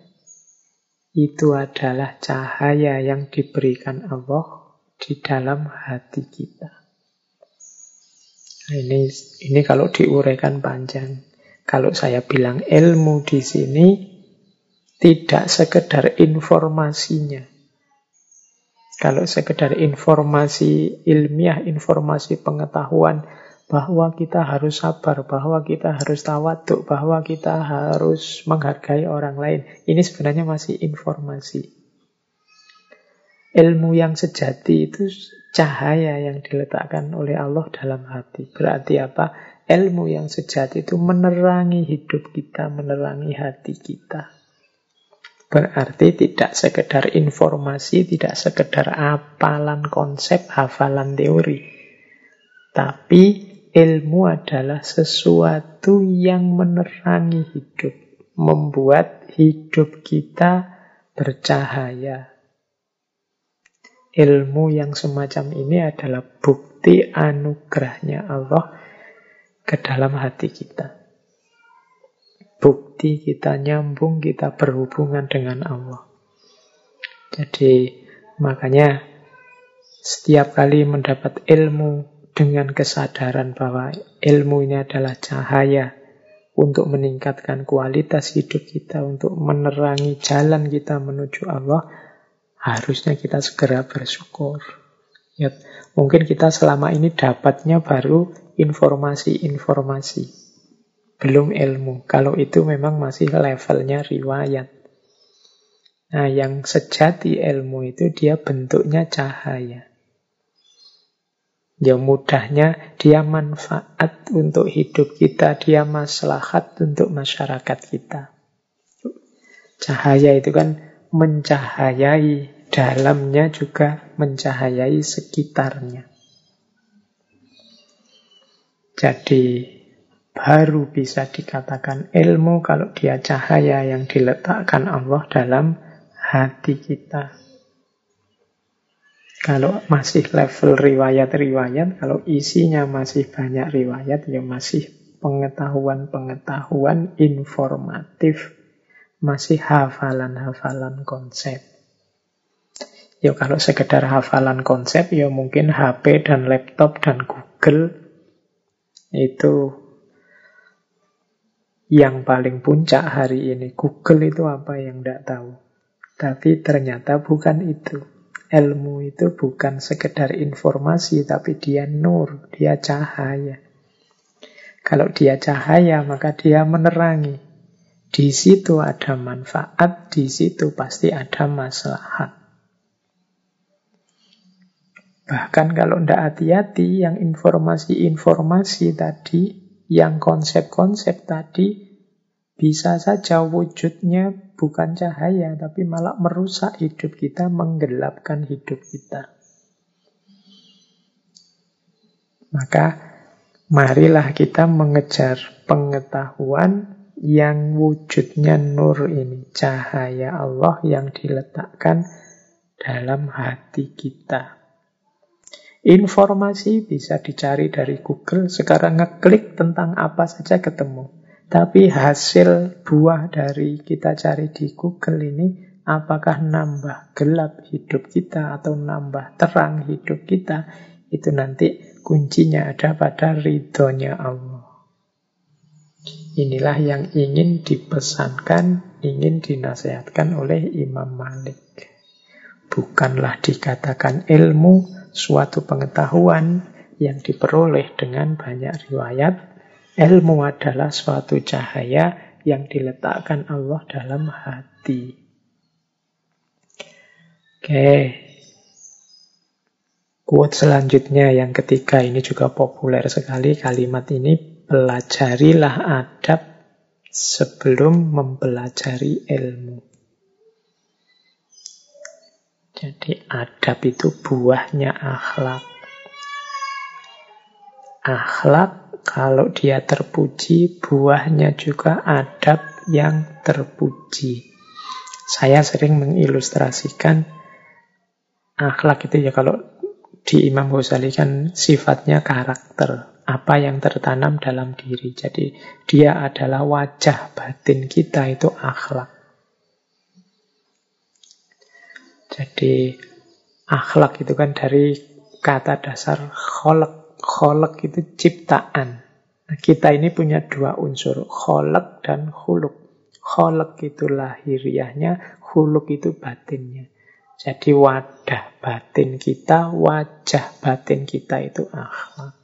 itu adalah cahaya yang diberikan Allah di dalam hati kita. Nah, ini ini kalau diuraikan panjang. Kalau saya bilang ilmu di sini tidak sekedar informasinya, kalau sekedar informasi ilmiah, informasi pengetahuan bahwa kita harus sabar, bahwa kita harus tawaduk, bahwa kita harus menghargai orang lain. Ini sebenarnya masih informasi. Ilmu yang sejati itu cahaya yang diletakkan oleh Allah dalam hati. Berarti apa? Ilmu yang sejati itu menerangi hidup kita, menerangi hati kita. Berarti tidak sekedar informasi, tidak sekedar apalan konsep, hafalan teori. Tapi ilmu adalah sesuatu yang menerangi hidup, membuat hidup kita bercahaya. Ilmu yang semacam ini adalah bukti anugerahnya Allah ke dalam hati kita bukti kita nyambung, kita berhubungan dengan Allah. Jadi makanya setiap kali mendapat ilmu dengan kesadaran bahwa ilmu ini adalah cahaya untuk meningkatkan kualitas hidup kita, untuk menerangi jalan kita menuju Allah, harusnya kita segera bersyukur. Ya, mungkin kita selama ini dapatnya baru informasi-informasi belum ilmu. Kalau itu memang masih levelnya riwayat. Nah, yang sejati ilmu itu dia bentuknya cahaya. Ya mudahnya dia manfaat untuk hidup kita, dia maslahat untuk masyarakat kita. Cahaya itu kan mencahayai, dalamnya juga mencahayai sekitarnya. Jadi baru bisa dikatakan ilmu kalau dia cahaya yang diletakkan Allah dalam hati kita. Kalau masih level riwayat-riwayat, kalau isinya masih banyak riwayat, ya masih pengetahuan-pengetahuan informatif, masih hafalan-hafalan konsep. Ya kalau sekedar hafalan konsep, ya mungkin HP dan laptop dan Google itu yang paling puncak hari ini. Google itu apa yang tidak tahu. Tapi ternyata bukan itu. Ilmu itu bukan sekedar informasi, tapi dia nur, dia cahaya. Kalau dia cahaya, maka dia menerangi. Di situ ada manfaat, di situ pasti ada maslahat. Bahkan kalau tidak hati-hati, yang informasi-informasi tadi yang konsep-konsep tadi bisa saja wujudnya bukan cahaya, tapi malah merusak hidup kita, menggelapkan hidup kita. Maka marilah kita mengejar pengetahuan yang wujudnya nur ini, cahaya Allah yang diletakkan dalam hati kita. Informasi bisa dicari dari Google. Sekarang ngeklik tentang apa saja ketemu. Tapi hasil buah dari kita cari di Google ini apakah nambah gelap hidup kita atau nambah terang hidup kita itu nanti kuncinya ada pada ridhonya Allah. Inilah yang ingin dipesankan, ingin dinasehatkan oleh Imam Malik. Bukanlah dikatakan ilmu, suatu pengetahuan yang diperoleh dengan banyak riwayat. Ilmu adalah suatu cahaya yang diletakkan Allah dalam hati. Oke. Quote selanjutnya yang ketiga ini juga populer sekali kalimat ini pelajarilah adab sebelum mempelajari ilmu. Jadi adab itu buahnya akhlak. Akhlak kalau dia terpuji, buahnya juga adab yang terpuji. Saya sering mengilustrasikan akhlak itu ya kalau di Imam Ghazali kan sifatnya karakter, apa yang tertanam dalam diri. Jadi dia adalah wajah batin kita itu akhlak. Jadi akhlak itu kan dari kata dasar kholek. Kholek itu ciptaan. Nah, kita ini punya dua unsur, kholek dan huluk. Kholek itu lahiriahnya, huluk itu batinnya. Jadi wadah batin kita, wajah batin kita itu akhlak.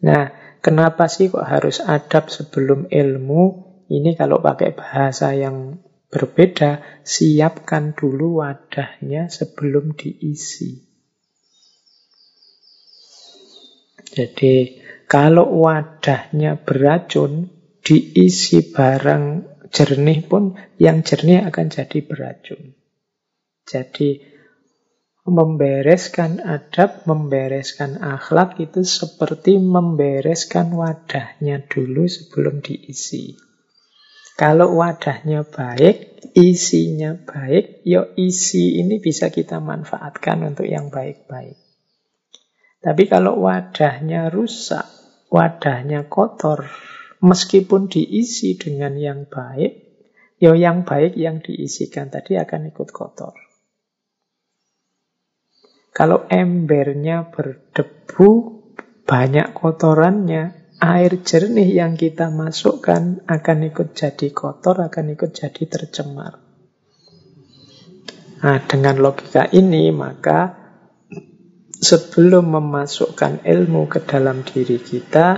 Nah, kenapa sih kok harus adab sebelum ilmu? Ini kalau pakai bahasa yang berbeda, siapkan dulu wadahnya sebelum diisi. Jadi kalau wadahnya beracun, diisi barang jernih pun yang jernih akan jadi beracun. Jadi membereskan adab, membereskan akhlak itu seperti membereskan wadahnya dulu sebelum diisi. Kalau wadahnya baik, isinya baik, yo ya isi ini bisa kita manfaatkan untuk yang baik-baik. Tapi kalau wadahnya rusak, wadahnya kotor, meskipun diisi dengan yang baik, yo ya yang baik yang diisikan tadi akan ikut kotor. Kalau embernya berdebu, banyak kotorannya, air jernih yang kita masukkan akan ikut jadi kotor, akan ikut jadi tercemar. Nah, dengan logika ini, maka sebelum memasukkan ilmu ke dalam diri kita,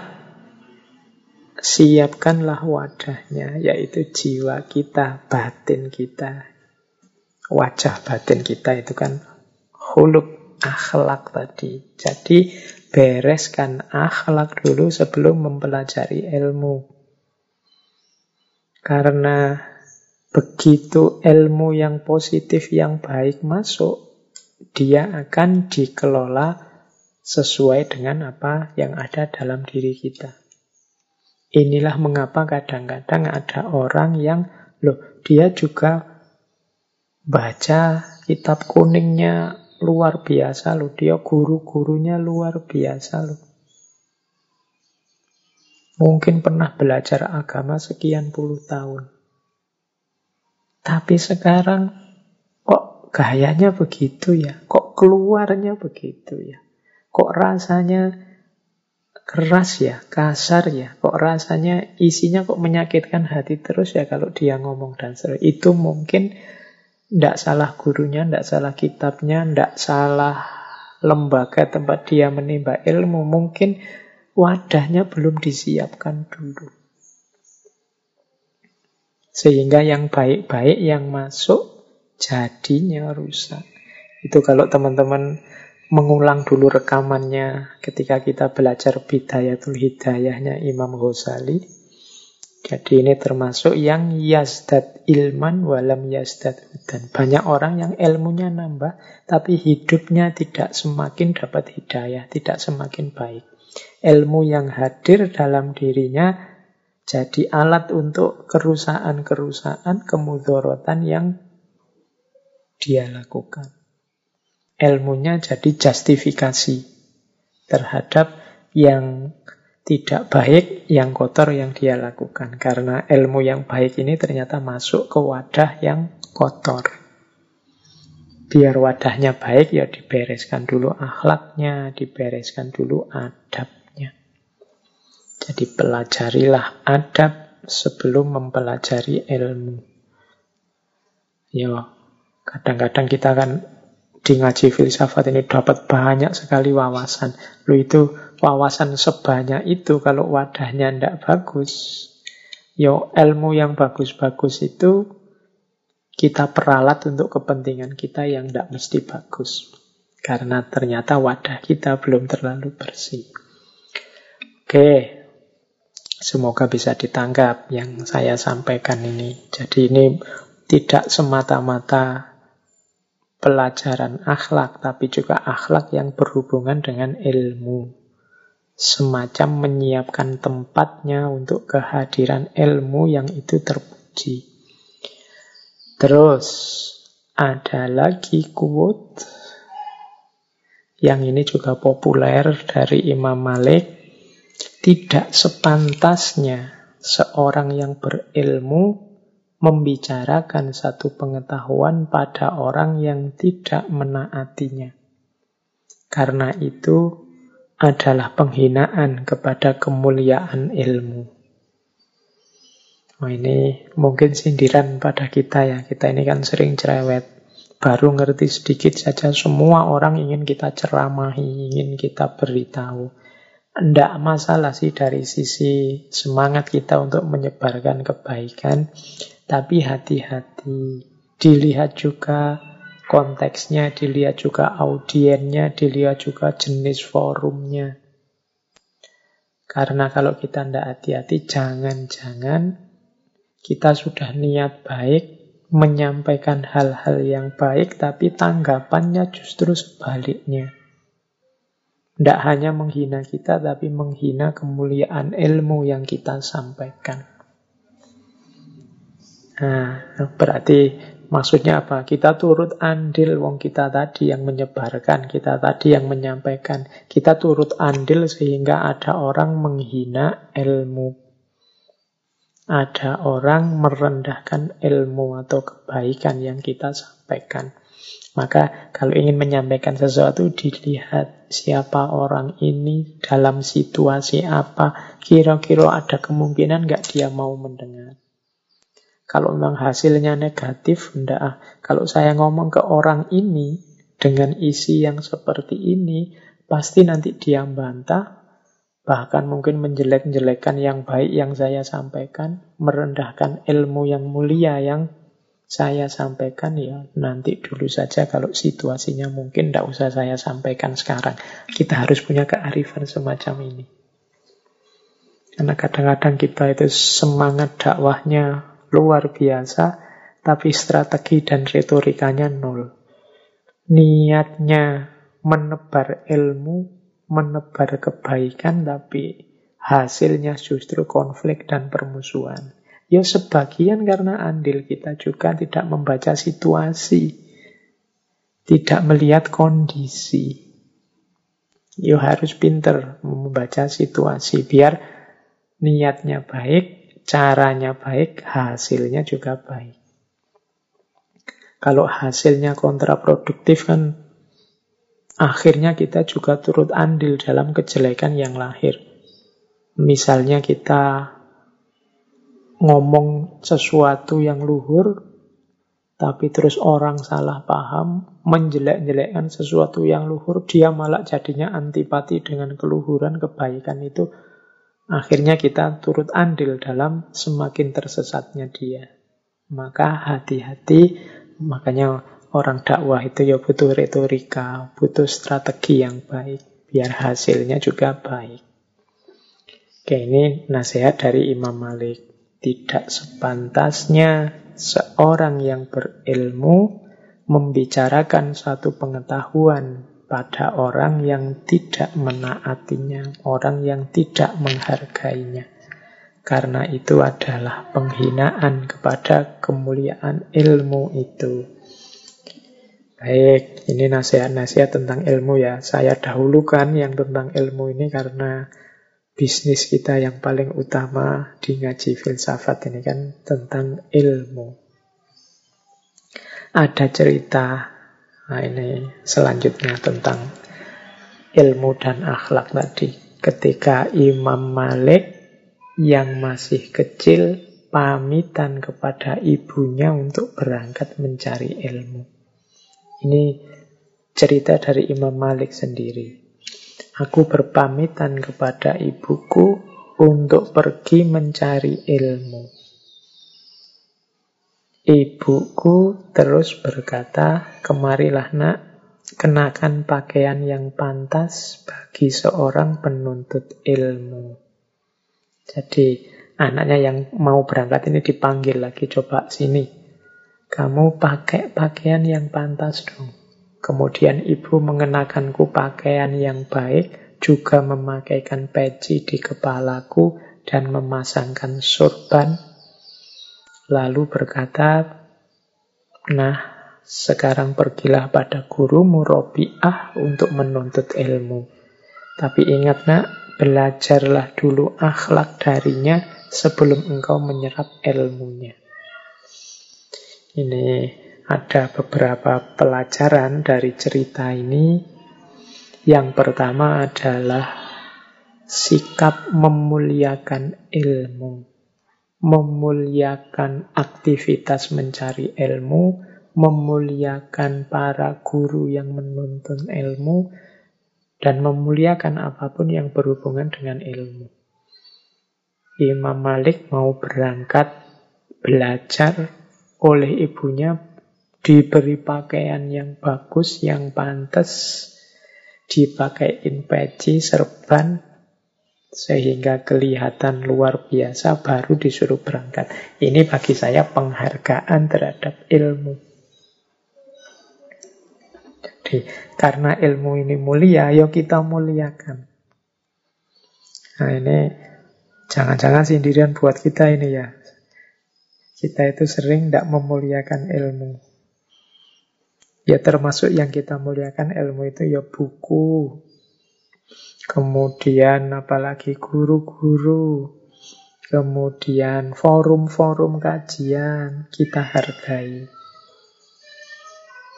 siapkanlah wadahnya, yaitu jiwa kita, batin kita. Wajah batin kita itu kan huluk akhlak tadi. Jadi bereskan akhlak dulu sebelum mempelajari ilmu. Karena begitu ilmu yang positif, yang baik masuk, dia akan dikelola sesuai dengan apa yang ada dalam diri kita. Inilah mengapa kadang-kadang ada orang yang, loh, dia juga baca kitab kuningnya luar biasa loh. Dia guru-gurunya luar biasa loh. Mungkin pernah belajar agama sekian puluh tahun. Tapi sekarang kok gayanya begitu ya? Kok keluarnya begitu ya? Kok rasanya keras ya, kasar ya, kok rasanya isinya kok menyakitkan hati terus ya kalau dia ngomong dan seru. Itu mungkin tidak salah gurunya, tidak salah kitabnya, tidak salah lembaga tempat dia menimba ilmu. Mungkin wadahnya belum disiapkan dulu. Sehingga yang baik-baik yang masuk jadinya rusak. Itu kalau teman-teman mengulang dulu rekamannya ketika kita belajar Bidayatul Hidayahnya Imam Ghazali jadi ini termasuk yang yasdad ilman walam yasdad hudan. Banyak orang yang ilmunya nambah, tapi hidupnya tidak semakin dapat hidayah, tidak semakin baik. Ilmu yang hadir dalam dirinya jadi alat untuk kerusakan-kerusakan, kemudorotan yang dia lakukan. Ilmunya jadi justifikasi terhadap yang tidak baik yang kotor yang dia lakukan. Karena ilmu yang baik ini ternyata masuk ke wadah yang kotor. Biar wadahnya baik ya dibereskan dulu akhlaknya, dibereskan dulu adabnya. Jadi pelajarilah adab sebelum mempelajari ilmu. Ya, kadang-kadang kita kan di ngaji filsafat ini dapat banyak sekali wawasan. Lu itu wawasan sebanyak itu kalau wadahnya tidak bagus, yo ilmu yang bagus-bagus itu kita peralat untuk kepentingan kita yang tidak mesti bagus. Karena ternyata wadah kita belum terlalu bersih. Oke, semoga bisa ditangkap yang saya sampaikan ini. Jadi ini tidak semata-mata pelajaran akhlak, tapi juga akhlak yang berhubungan dengan ilmu. Semacam menyiapkan tempatnya untuk kehadiran ilmu yang itu terpuji. Terus ada lagi quote yang ini juga populer dari Imam Malik. Tidak sepantasnya seorang yang berilmu membicarakan satu pengetahuan pada orang yang tidak menaatinya. Karena itu adalah penghinaan kepada kemuliaan ilmu. Oh, ini mungkin sindiran pada kita ya. Kita ini kan sering cerewet. Baru ngerti sedikit saja semua orang ingin kita ceramahi, ingin kita beritahu. Tidak masalah sih dari sisi semangat kita untuk menyebarkan kebaikan. Tapi hati-hati. Dilihat juga konteksnya, dilihat juga audiennya, dilihat juga jenis forumnya. Karena kalau kita tidak hati-hati, jangan-jangan kita sudah niat baik, menyampaikan hal-hal yang baik, tapi tanggapannya justru sebaliknya. Tidak hanya menghina kita, tapi menghina kemuliaan ilmu yang kita sampaikan. Nah, berarti maksudnya apa? Kita turut andil wong kita tadi yang menyebarkan, kita tadi yang menyampaikan. Kita turut andil sehingga ada orang menghina ilmu. Ada orang merendahkan ilmu atau kebaikan yang kita sampaikan. Maka kalau ingin menyampaikan sesuatu dilihat siapa orang ini dalam situasi apa. Kira-kira ada kemungkinan nggak dia mau mendengar. Kalau memang hasilnya negatif, enggak ah. Kalau saya ngomong ke orang ini dengan isi yang seperti ini, pasti nanti dia bantah, bahkan mungkin menjelek-jelekan yang baik yang saya sampaikan, merendahkan ilmu yang mulia yang saya sampaikan ya nanti dulu saja kalau situasinya mungkin tidak usah saya sampaikan sekarang. Kita harus punya kearifan semacam ini. Karena kadang-kadang kita itu semangat dakwahnya luar biasa, tapi strategi dan retorikanya nol. Niatnya menebar ilmu, menebar kebaikan, tapi hasilnya justru konflik dan permusuhan. Ya sebagian karena andil kita juga tidak membaca situasi, tidak melihat kondisi. Ya harus pinter membaca situasi biar niatnya baik, caranya baik, hasilnya juga baik. Kalau hasilnya kontraproduktif kan akhirnya kita juga turut andil dalam kejelekan yang lahir. Misalnya kita ngomong sesuatu yang luhur, tapi terus orang salah paham, menjelek-jelekkan sesuatu yang luhur, dia malah jadinya antipati dengan keluhuran kebaikan itu Akhirnya kita turut andil dalam semakin tersesatnya dia. Maka hati-hati, makanya orang dakwah itu ya butuh retorika, butuh strategi yang baik, biar hasilnya juga baik. Oke, ini nasihat dari Imam Malik. Tidak sepantasnya seorang yang berilmu membicarakan satu pengetahuan pada orang yang tidak menaatinya, orang yang tidak menghargainya. Karena itu adalah penghinaan kepada kemuliaan ilmu itu. Baik, ini nasihat-nasihat tentang ilmu ya. Saya dahulukan yang tentang ilmu ini karena bisnis kita yang paling utama di ngaji filsafat ini kan tentang ilmu. Ada cerita Nah ini selanjutnya tentang ilmu dan akhlak tadi. Ketika Imam Malik yang masih kecil pamitan kepada ibunya untuk berangkat mencari ilmu. Ini cerita dari Imam Malik sendiri. Aku berpamitan kepada ibuku untuk pergi mencari ilmu. Ibuku terus berkata, kemarilah nak, kenakan pakaian yang pantas bagi seorang penuntut ilmu. Jadi anaknya yang mau berangkat ini dipanggil lagi, coba sini. kamu pakai pakaian yang pantas dong. Kemudian ibu mengenakanku pakaian yang baik, juga memakaikan peci di kepalaku dan memasangkan sorban. Lalu berkata, nah sekarang pergilah pada gurumu Robi'ah untuk menuntut ilmu. Tapi ingat nak, belajarlah dulu akhlak darinya sebelum engkau menyerap ilmunya. Ini ada beberapa pelajaran dari cerita ini. Yang pertama adalah sikap memuliakan ilmu, memuliakan aktivitas mencari ilmu, memuliakan para guru yang menuntun ilmu, dan memuliakan apa pun yang berhubungan dengan ilmu. Imam Malik mau berangkat belajar oleh ibunya diberi pakaian yang bagus, yang pantas, dipakaiin peci, serban, sehingga kelihatan luar biasa, baru disuruh berangkat. Ini bagi saya penghargaan terhadap ilmu. Jadi, karena ilmu ini mulia, ayo kita muliakan. Nah ini, jangan-jangan sendirian buat kita ini ya. Kita itu sering tidak memuliakan ilmu. Ya termasuk yang kita muliakan ilmu itu ya buku. Kemudian apalagi guru-guru. Kemudian forum-forum kajian kita hargai.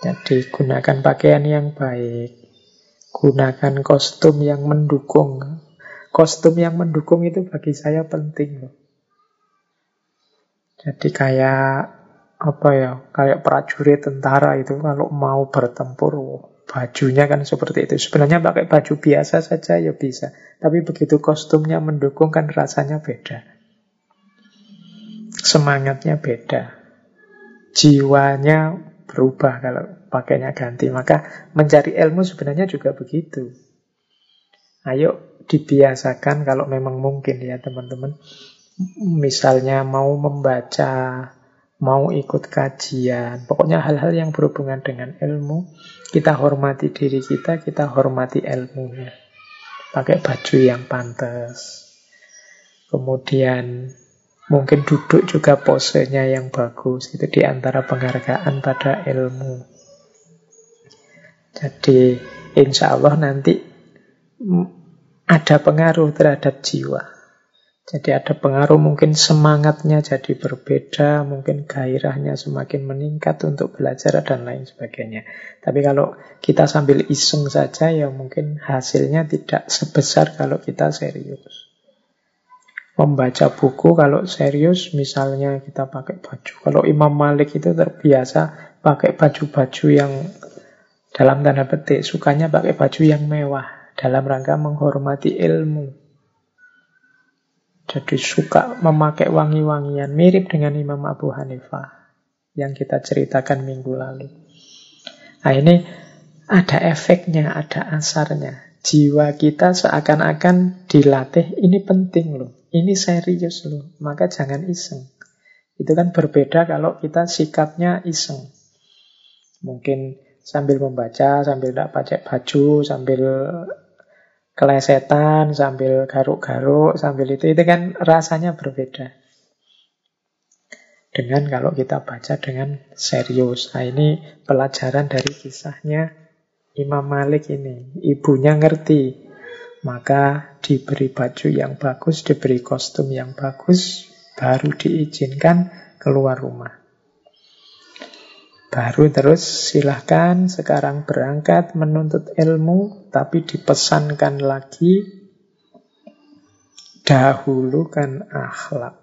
Jadi gunakan pakaian yang baik. Gunakan kostum yang mendukung. Kostum yang mendukung itu bagi saya penting loh. Jadi kayak apa ya, kayak prajurit tentara itu kalau mau bertempur, bajunya kan seperti itu. Sebenarnya pakai baju biasa saja ya bisa, tapi begitu kostumnya mendukung kan rasanya beda. Semangatnya beda. Jiwanya berubah kalau pakainya ganti. Maka mencari ilmu sebenarnya juga begitu. Ayo dibiasakan kalau memang mungkin ya teman-teman misalnya mau membaca, mau ikut kajian, pokoknya hal-hal yang berhubungan dengan ilmu, kita hormati diri kita, kita hormati ilmunya. Pakai baju yang pantas. Kemudian mungkin duduk juga posenya yang bagus. Itu di antara penghargaan pada ilmu. Jadi insya Allah nanti ada pengaruh terhadap jiwa. Jadi ada pengaruh mungkin semangatnya jadi berbeda, mungkin gairahnya semakin meningkat untuk belajar dan lain sebagainya. Tapi kalau kita sambil iseng saja ya mungkin hasilnya tidak sebesar kalau kita serius. Membaca buku kalau serius misalnya kita pakai baju. Kalau Imam Malik itu terbiasa pakai baju-baju yang dalam tanda petik sukanya pakai baju yang mewah dalam rangka menghormati ilmu. Jadi suka memakai wangi-wangian mirip dengan Imam Abu Hanifah yang kita ceritakan minggu lalu. Nah ini ada efeknya, ada asarnya. Jiwa kita seakan-akan dilatih, ini penting loh, ini serius loh, maka jangan iseng. Itu kan berbeda kalau kita sikapnya iseng. Mungkin sambil membaca, sambil tidak pakai baju, sambil kelesetan sambil garuk-garuk sambil itu itu kan rasanya berbeda dengan kalau kita baca dengan serius. Nah ini pelajaran dari kisahnya Imam Malik ini. Ibunya ngerti, maka diberi baju yang bagus, diberi kostum yang bagus, baru diizinkan keluar rumah. Baru terus silahkan sekarang berangkat menuntut ilmu, tapi dipesankan lagi dahulukan akhlak.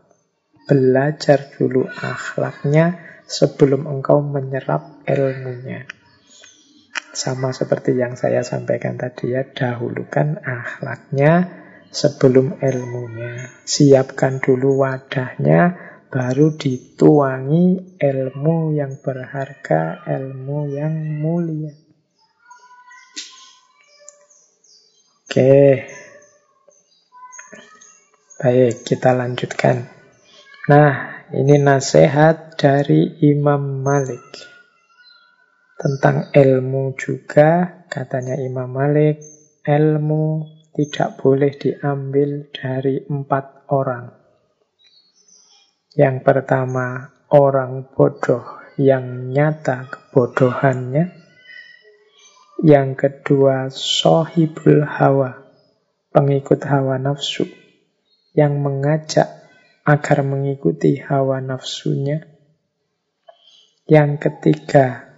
Belajar dulu akhlaknya sebelum engkau menyerap ilmunya. Sama seperti yang saya sampaikan tadi ya, dahulukan akhlaknya sebelum ilmunya. Siapkan dulu wadahnya, baru dituangi ilmu yang berharga, ilmu yang mulia. Oke. Baik, kita lanjutkan. Nah, ini nasihat dari Imam Malik. Tentang ilmu juga, katanya Imam Malik, ilmu tidak boleh diambil dari empat orang. Yang pertama, orang bodoh yang nyata kebodohannya. Yang kedua, sohibul hawa, pengikut hawa nafsu, yang mengajak agar mengikuti hawa nafsunya. Yang ketiga,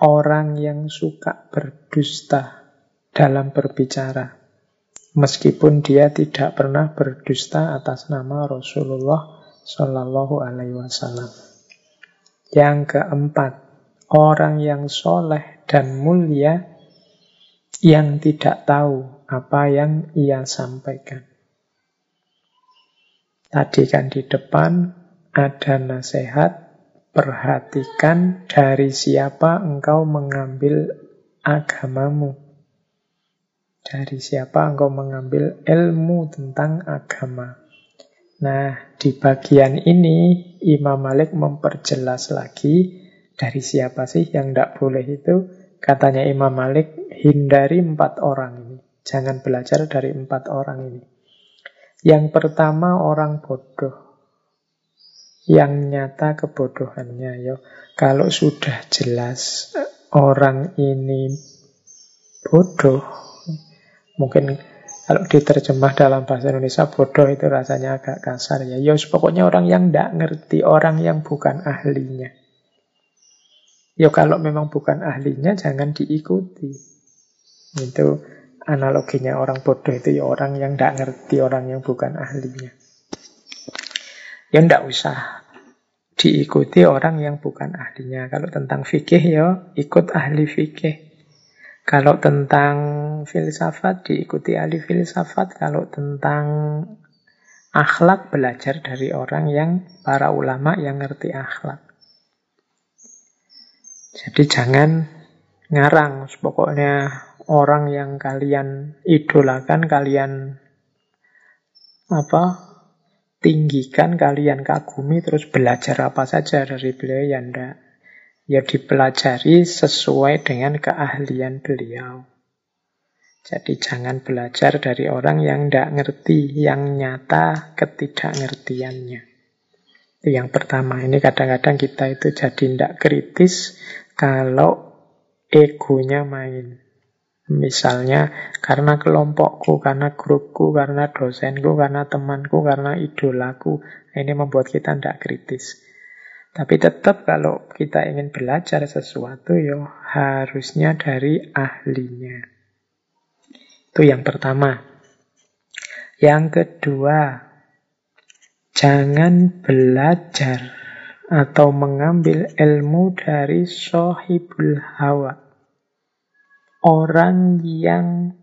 orang yang suka berdusta dalam berbicara meskipun dia tidak pernah berdusta atas nama Rasulullah Shallallahu Alaihi Wasallam. Yang keempat, orang yang soleh dan mulia yang tidak tahu apa yang ia sampaikan. Tadi kan di depan ada nasihat, perhatikan dari siapa engkau mengambil agamamu. Dari siapa engkau mengambil ilmu tentang agama? Nah, di bagian ini Imam Malik memperjelas lagi dari siapa sih yang tidak boleh itu. Katanya Imam Malik, hindari empat orang ini. Jangan belajar dari empat orang ini. Yang pertama orang bodoh. Yang nyata kebodohannya. Yo. Kalau sudah jelas orang ini bodoh, Mungkin kalau diterjemah dalam bahasa Indonesia bodoh itu rasanya agak kasar ya. Ya pokoknya orang yang tidak ngerti, orang yang bukan ahlinya. Ya kalau memang bukan ahlinya jangan diikuti. Itu analoginya orang bodoh itu ya orang yang tidak ngerti, orang yang bukan ahlinya. Ya tidak usah diikuti orang yang bukan ahlinya. Kalau tentang fikih ya ikut ahli fikih. Kalau tentang filsafat diikuti ahli filsafat, kalau tentang akhlak belajar dari orang yang para ulama yang ngerti akhlak. Jadi jangan ngarang, pokoknya orang yang kalian idolakan, kalian apa tinggikan, kalian kagumi, terus belajar apa saja dari beliau ya ndak ya dipelajari sesuai dengan keahlian beliau. Jadi jangan belajar dari orang yang tidak ngerti, yang nyata ketidakngertiannya. Yang pertama. Ini kadang-kadang kita itu jadi tidak kritis kalau egonya main. Misalnya karena kelompokku, karena grupku, karena dosenku, karena temanku, karena idolaku. Ini membuat kita tidak kritis. Tapi tetap kalau kita ingin belajar sesuatu, ya harusnya dari ahlinya. Itu yang pertama. Yang kedua, jangan belajar atau mengambil ilmu dari sohibul hawa. Orang yang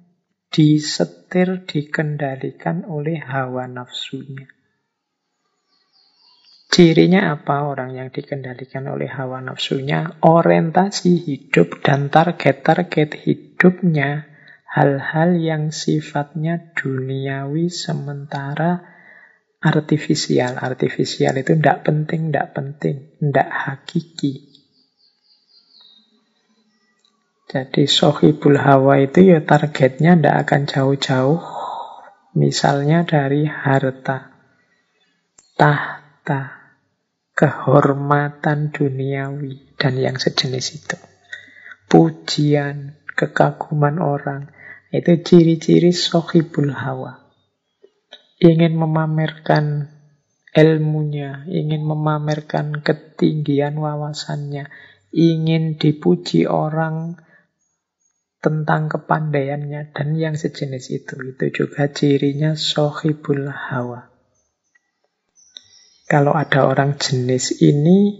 disetir, dikendalikan oleh hawa nafsunya. Cirinya apa orang yang dikendalikan oleh hawa nafsunya? Orientasi hidup dan target-target hidupnya hal-hal yang sifatnya duniawi sementara artifisial. Artifisial itu tidak penting, tidak penting, tidak hakiki. Jadi sohibul hawa itu ya targetnya tidak akan jauh-jauh. Misalnya dari harta, tahta, kehormatan duniawi dan yang sejenis itu. Pujian, kekaguman orang, itu ciri-ciri sohibul hawa. Ingin memamerkan ilmunya, ingin memamerkan ketinggian wawasannya, ingin dipuji orang tentang kepandaiannya dan yang sejenis itu. Itu juga cirinya sohibul hawa. Kalau ada orang jenis ini,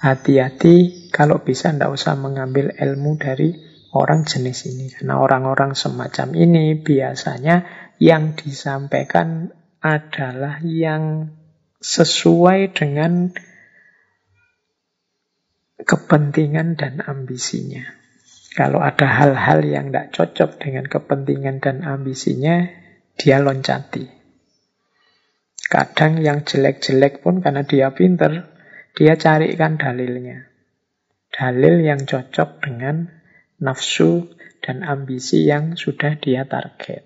hati-hati kalau bisa tidak usah mengambil ilmu dari orang jenis ini. Karena orang-orang semacam ini biasanya yang disampaikan adalah yang sesuai dengan kepentingan dan ambisinya. Kalau ada hal-hal yang tidak cocok dengan kepentingan dan ambisinya, dia loncati. Kadang yang jelek-jelek pun karena dia pinter, dia carikan dalilnya. Dalil yang cocok dengan nafsu dan ambisi yang sudah dia target.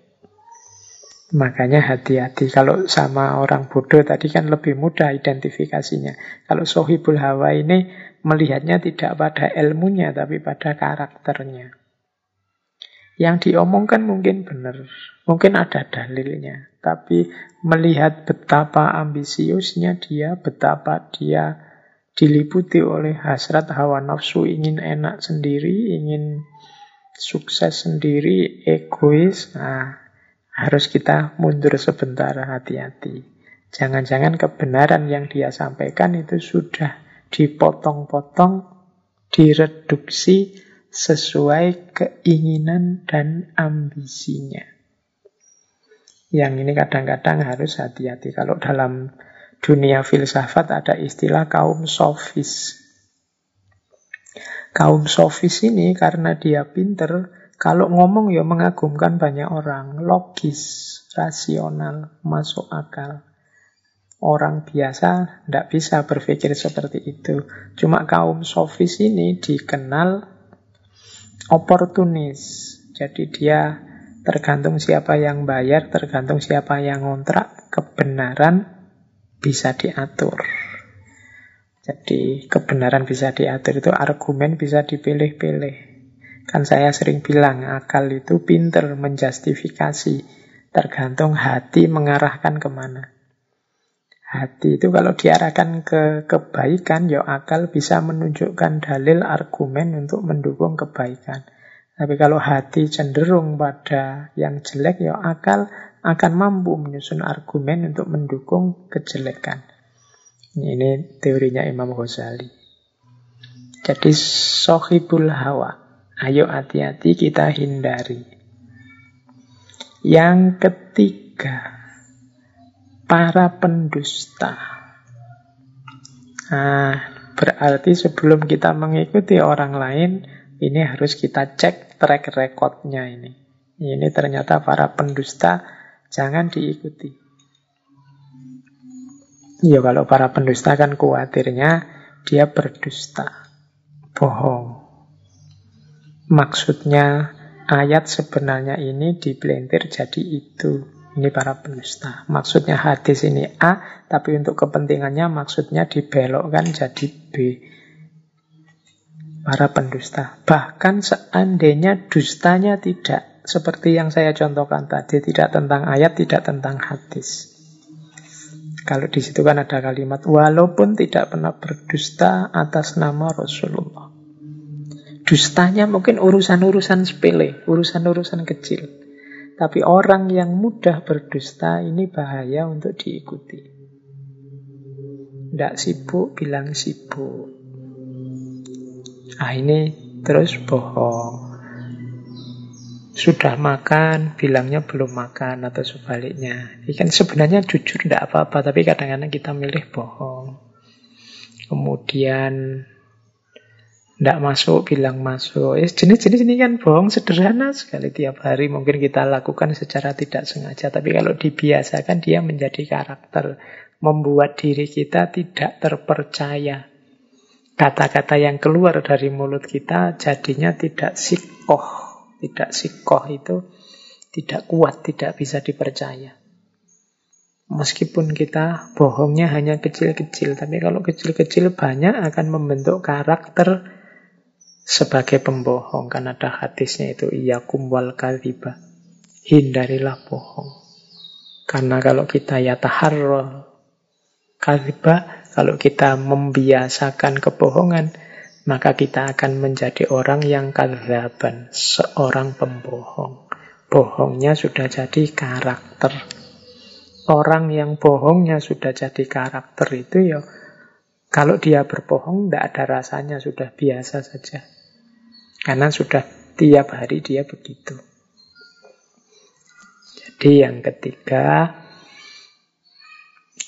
Makanya hati-hati. Kalau sama orang bodoh tadi kan lebih mudah identifikasinya. Kalau sohibul hawa ini melihatnya tidak pada ilmunya, tapi pada karakternya. Yang diomongkan mungkin benar, mungkin ada dalilnya, tapi melihat betapa ambisiusnya dia, betapa dia diliputi oleh hasrat hawa nafsu, ingin enak sendiri, ingin sukses sendiri, egois, nah harus kita mundur sebentar, hati-hati. Jangan-jangan kebenaran yang dia sampaikan itu sudah dipotong-potong, direduksi, sesuai keinginan dan ambisinya. Yang ini kadang-kadang harus hati-hati. Kalau dalam dunia filsafat ada istilah kaum sofis. Kaum sofis ini karena dia pinter, kalau ngomong ya mengagumkan banyak orang, logis, rasional, masuk akal. Orang biasa tidak bisa berpikir seperti itu. Cuma kaum sofis ini dikenal oportunis. Jadi dia tergantung siapa yang bayar, tergantung siapa yang ngontrak, kebenaran bisa diatur. Jadi kebenaran bisa diatur itu argumen bisa dipilih-pilih. Kan saya sering bilang akal itu pinter menjustifikasi. Tergantung hati mengarahkan ke mana. Hati itu kalau diarahkan ke kebaikan, ya akal bisa menunjukkan dalil argumen untuk mendukung kebaikan. Tapi kalau hati cenderung pada yang jelek, ya akal akan mampu menyusun argumen untuk mendukung kejelekan. Ini teorinya Imam Ghazali. Jadi sohibul hawa. Ayo hati-hati kita hindari. Yang ketiga, para pendusta. Nah, berarti sebelum kita mengikuti orang lain, ini harus kita cek track recordnya ini. Ini ternyata para pendusta jangan diikuti. Ya kalau para pendusta kan khawatirnya dia berdusta, bohong. Maksudnya ayat sebenarnya ini dipelintir jadi itu. Ini para pendusta. Maksudnya hadis ini A, tapi untuk kepentingannya maksudnya dibelokkan jadi B. Para pendusta. Bahkan seandainya dustanya tidak seperti yang saya contohkan tadi, tidak tentang ayat, tidak tentang hadis. Kalau di situ kan ada kalimat walaupun tidak pernah berdusta atas nama Rasulullah. Dustanya mungkin urusan-urusan sepele, urusan-urusan kecil. Tapi orang yang mudah berdusta ini bahaya untuk diikuti. Tidak sibuk bilang sibuk. Ah ini terus bohong. Sudah makan, bilangnya belum makan atau sebaliknya. Ini kan sebenarnya jujur tidak apa-apa, tapi kadang-kadang kita milih bohong. Kemudian tidak masuk, bilang masuk. Eh, jenis-jenis ini kan bohong sederhana sekali tiap hari. Mungkin kita lakukan secara tidak sengaja. Tapi kalau dibiasakan dia menjadi karakter. Membuat diri kita tidak terpercaya. Kata-kata yang keluar dari mulut kita jadinya tidak sikoh. Tidak sikoh itu tidak kuat, tidak bisa dipercaya. Meskipun kita bohongnya hanya kecil-kecil, tapi kalau kecil-kecil banyak akan membentuk karakter sebagai pembohong kan ada hadisnya itu iya kumbal kaliba hindarilah bohong. Karena kalau kita ya taharro kaliba kalau kita membiasakan kebohongan maka kita akan menjadi orang yang kadaban seorang pembohong. Bohongnya sudah jadi karakter. Orang yang bohongnya sudah jadi karakter itu ya kalau dia berbohong tidak ada rasanya sudah biasa saja karena sudah tiap hari dia begitu. Jadi yang ketiga,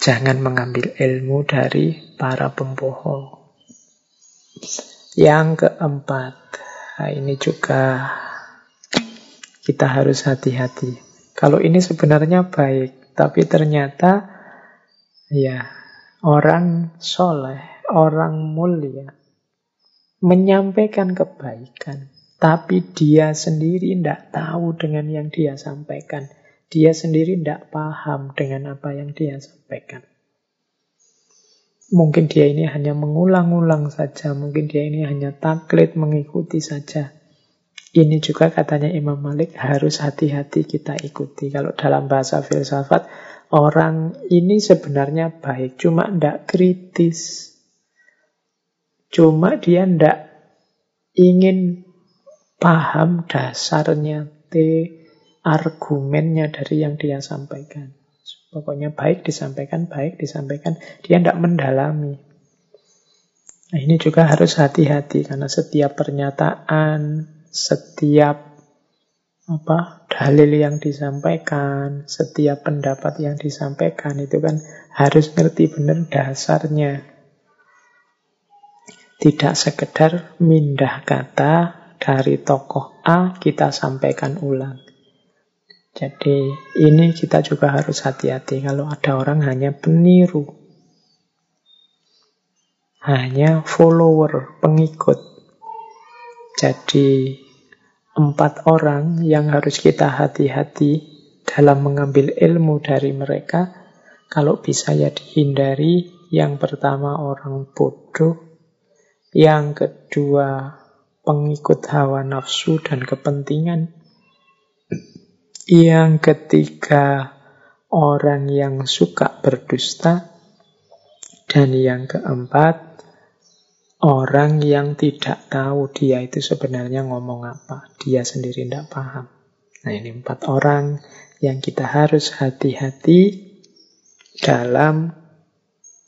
jangan mengambil ilmu dari para pembohong. Yang keempat, nah ini juga kita harus hati-hati. Kalau ini sebenarnya baik, tapi ternyata Ya, orang soleh, orang mulia, menyampaikan kebaikan, tapi dia sendiri tidak tahu dengan yang dia sampaikan. Dia sendiri tidak paham dengan apa yang dia sampaikan. Mungkin dia ini hanya mengulang-ulang saja, mungkin dia ini hanya taklid mengikuti saja. Ini juga katanya Imam Malik harus hati-hati kita ikuti. Kalau dalam bahasa filsafat, orang ini sebenarnya baik, cuma tidak kritis. Cuma dia tidak ingin paham dasarnya, T, argumennya dari yang dia sampaikan. Pokoknya baik disampaikan, baik disampaikan. Dia tidak mendalami. Nah, ini juga harus hati-hati karena setiap pernyataan, setiap apa dalil yang disampaikan, setiap pendapat yang disampaikan itu kan harus ngerti benar dasarnya. Tidak sekedar mindah kata dari tokoh A kita sampaikan ulang. Jadi ini kita juga harus hati-hati kalau ada orang hanya peniru. Hanya follower, pengikut. Jadi empat orang yang harus kita hati-hati dalam mengambil ilmu dari mereka. Kalau bisa ya dihindari. Yang pertama orang bodoh. Yang kedua pengikut hawa nafsu dan kepentingan. Yang ketiga orang yang suka berdusta. Dan yang keempat Orang yang tidak tahu dia itu sebenarnya ngomong apa. Dia sendiri tidak paham. Nah ini empat orang yang kita harus hati-hati dalam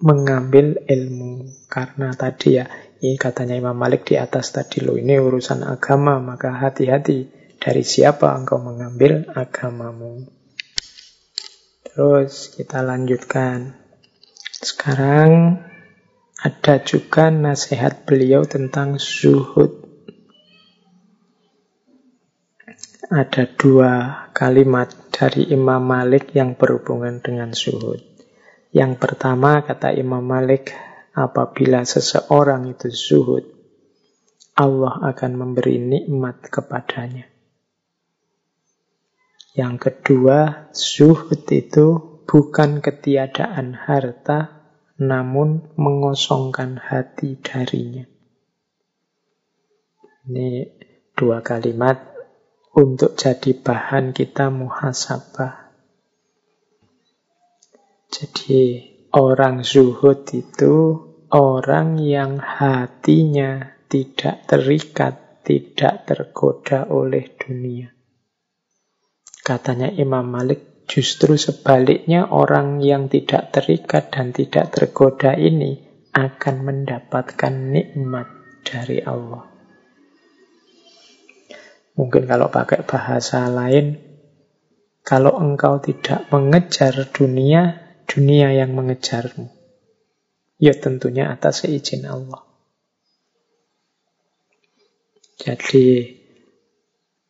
mengambil ilmu. Karena tadi ya, ini katanya Imam Malik di atas tadi loh, ini urusan agama, maka hati-hati dari siapa engkau mengambil agamamu. Terus kita lanjutkan. Sekarang ada juga nasihat beliau tentang zuhud. Ada dua kalimat dari Imam Malik yang berhubungan dengan zuhud. Yang pertama kata Imam Malik, apabila seseorang itu zuhud, Allah akan memberi nikmat kepadanya. Yang kedua, zuhud itu bukan ketiadaan harta, namun mengosongkan hati darinya. Ini dua kalimat untuk jadi bahan kita muhasabah. Jadi orang zuhud itu orang yang hatinya tidak terikat, tidak tergoda oleh dunia. Katanya Imam Malik, Justru sebaliknya orang yang tidak terikat dan tidak tergoda ini akan mendapatkan nikmat dari Allah. Mungkin kalau pakai bahasa lain, kalau engkau tidak mengejar dunia, dunia yang mengejarmu. Ya tentunya atas seizin Allah. Jadi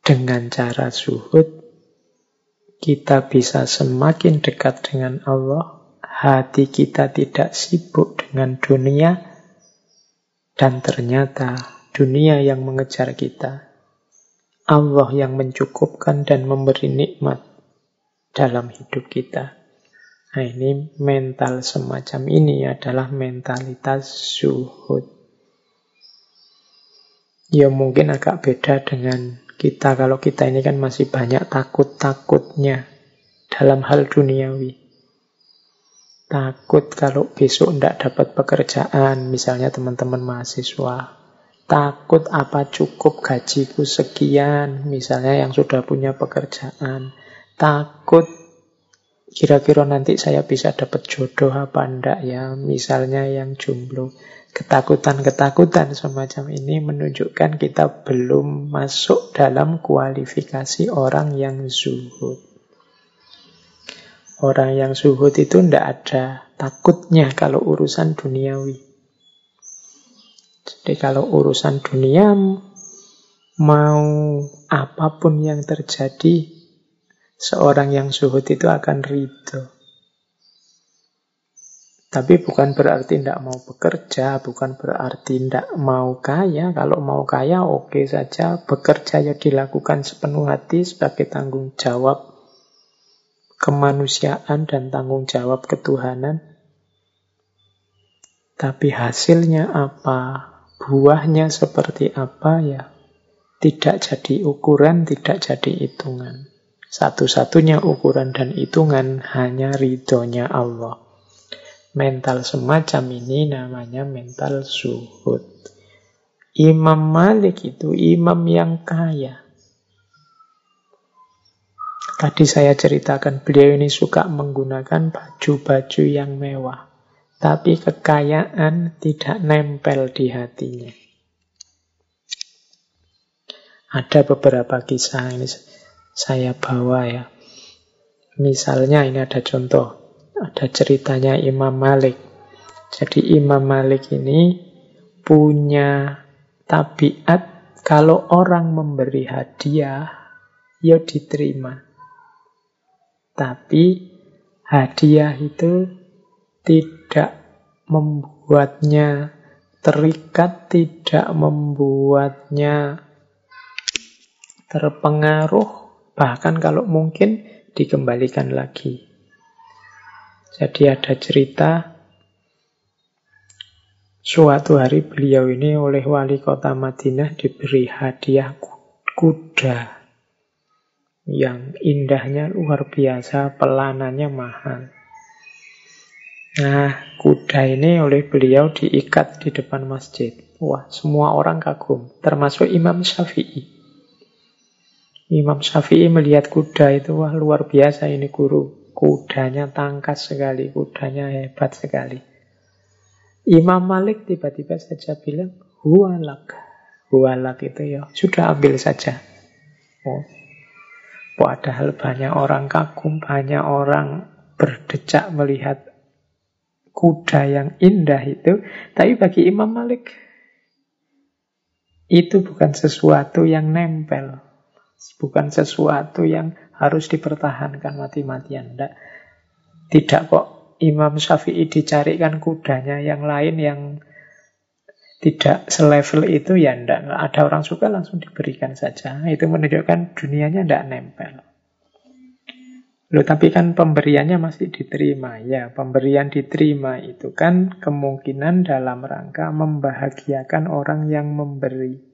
dengan cara suhud kita bisa semakin dekat dengan Allah, hati kita tidak sibuk dengan dunia, dan ternyata dunia yang mengejar kita, Allah yang mencukupkan dan memberi nikmat dalam hidup kita. Nah ini mental semacam ini adalah mentalitas suhud. Ya mungkin agak beda dengan kita kalau kita ini kan masih banyak takut-takutnya dalam hal duniawi. Takut kalau besok tidak dapat pekerjaan, misalnya teman-teman mahasiswa. Takut apa cukup gajiku sekian, misalnya yang sudah punya pekerjaan. Takut kira-kira nanti saya bisa dapat jodoh apa enggak ya, misalnya yang jomblo. Ketakutan-ketakutan semacam ini menunjukkan kita belum masuk dalam kualifikasi orang yang zuhud. Orang yang zuhud itu tidak ada takutnya kalau urusan duniawi. Jadi kalau urusan dunia mau apa pun yang terjadi, seorang yang zuhud itu akan ridho. Tapi bukan berarti tidak mau bekerja, bukan berarti tidak mau kaya. Kalau mau kaya oke okay saja, bekerja ya dilakukan sepenuh hati sebagai tanggung jawab kemanusiaan dan tanggung jawab ketuhanan. Tapi hasilnya apa, buahnya seperti apa ya tidak jadi ukuran, tidak jadi hitungan. Satu-satunya ukuran dan hitungan hanya ridhonya Allah. Mental semacam ini namanya mental suhud. Imam Malik itu imam yang kaya. Tadi saya ceritakan beliau ini suka menggunakan baju-baju yang mewah. Tapi kekayaan tidak nempel di hatinya. Ada beberapa kisah ini saya bawa ya. Misalnya ini ada contoh ada ceritanya Imam Malik. Jadi Imam Malik ini punya tabiat kalau orang memberi hadiah, ya diterima. Tapi hadiah itu tidak membuatnya terikat, tidak membuatnya terpengaruh, bahkan kalau mungkin dikembalikan lagi. Jadi ada cerita suatu hari beliau ini oleh wali kota Madinah diberi hadiah kuda yang indahnya luar biasa, pelanannya mahal. Nah, kuda ini oleh beliau diikat di depan masjid. Wah, semua orang kagum, termasuk Imam Syafi'i. Imam Syafi'i melihat kuda itu, wah luar biasa ini guru. Kudanya tangkas sekali, kudanya hebat sekali. Imam Malik tiba-tiba saja bilang, huwalak. Huwalak itu ya, sudah ambil saja. Oh. Padahal banyak orang kagum, banyak orang berdecak melihat kuda yang indah itu. Tapi bagi Imam Malik, itu bukan sesuatu yang nempel. Bukan sesuatu yang harus dipertahankan mati-matian. Tidak, tidak kok Imam Syafi'i dicarikan kudanya yang lain yang tidak selevel itu ya ndak. Ada orang suka langsung diberikan saja. Itu menunjukkan dunianya tidak nempel. Loh, tapi kan pemberiannya masih diterima. Ya, pemberian diterima itu kan kemungkinan dalam rangka membahagiakan orang yang memberi.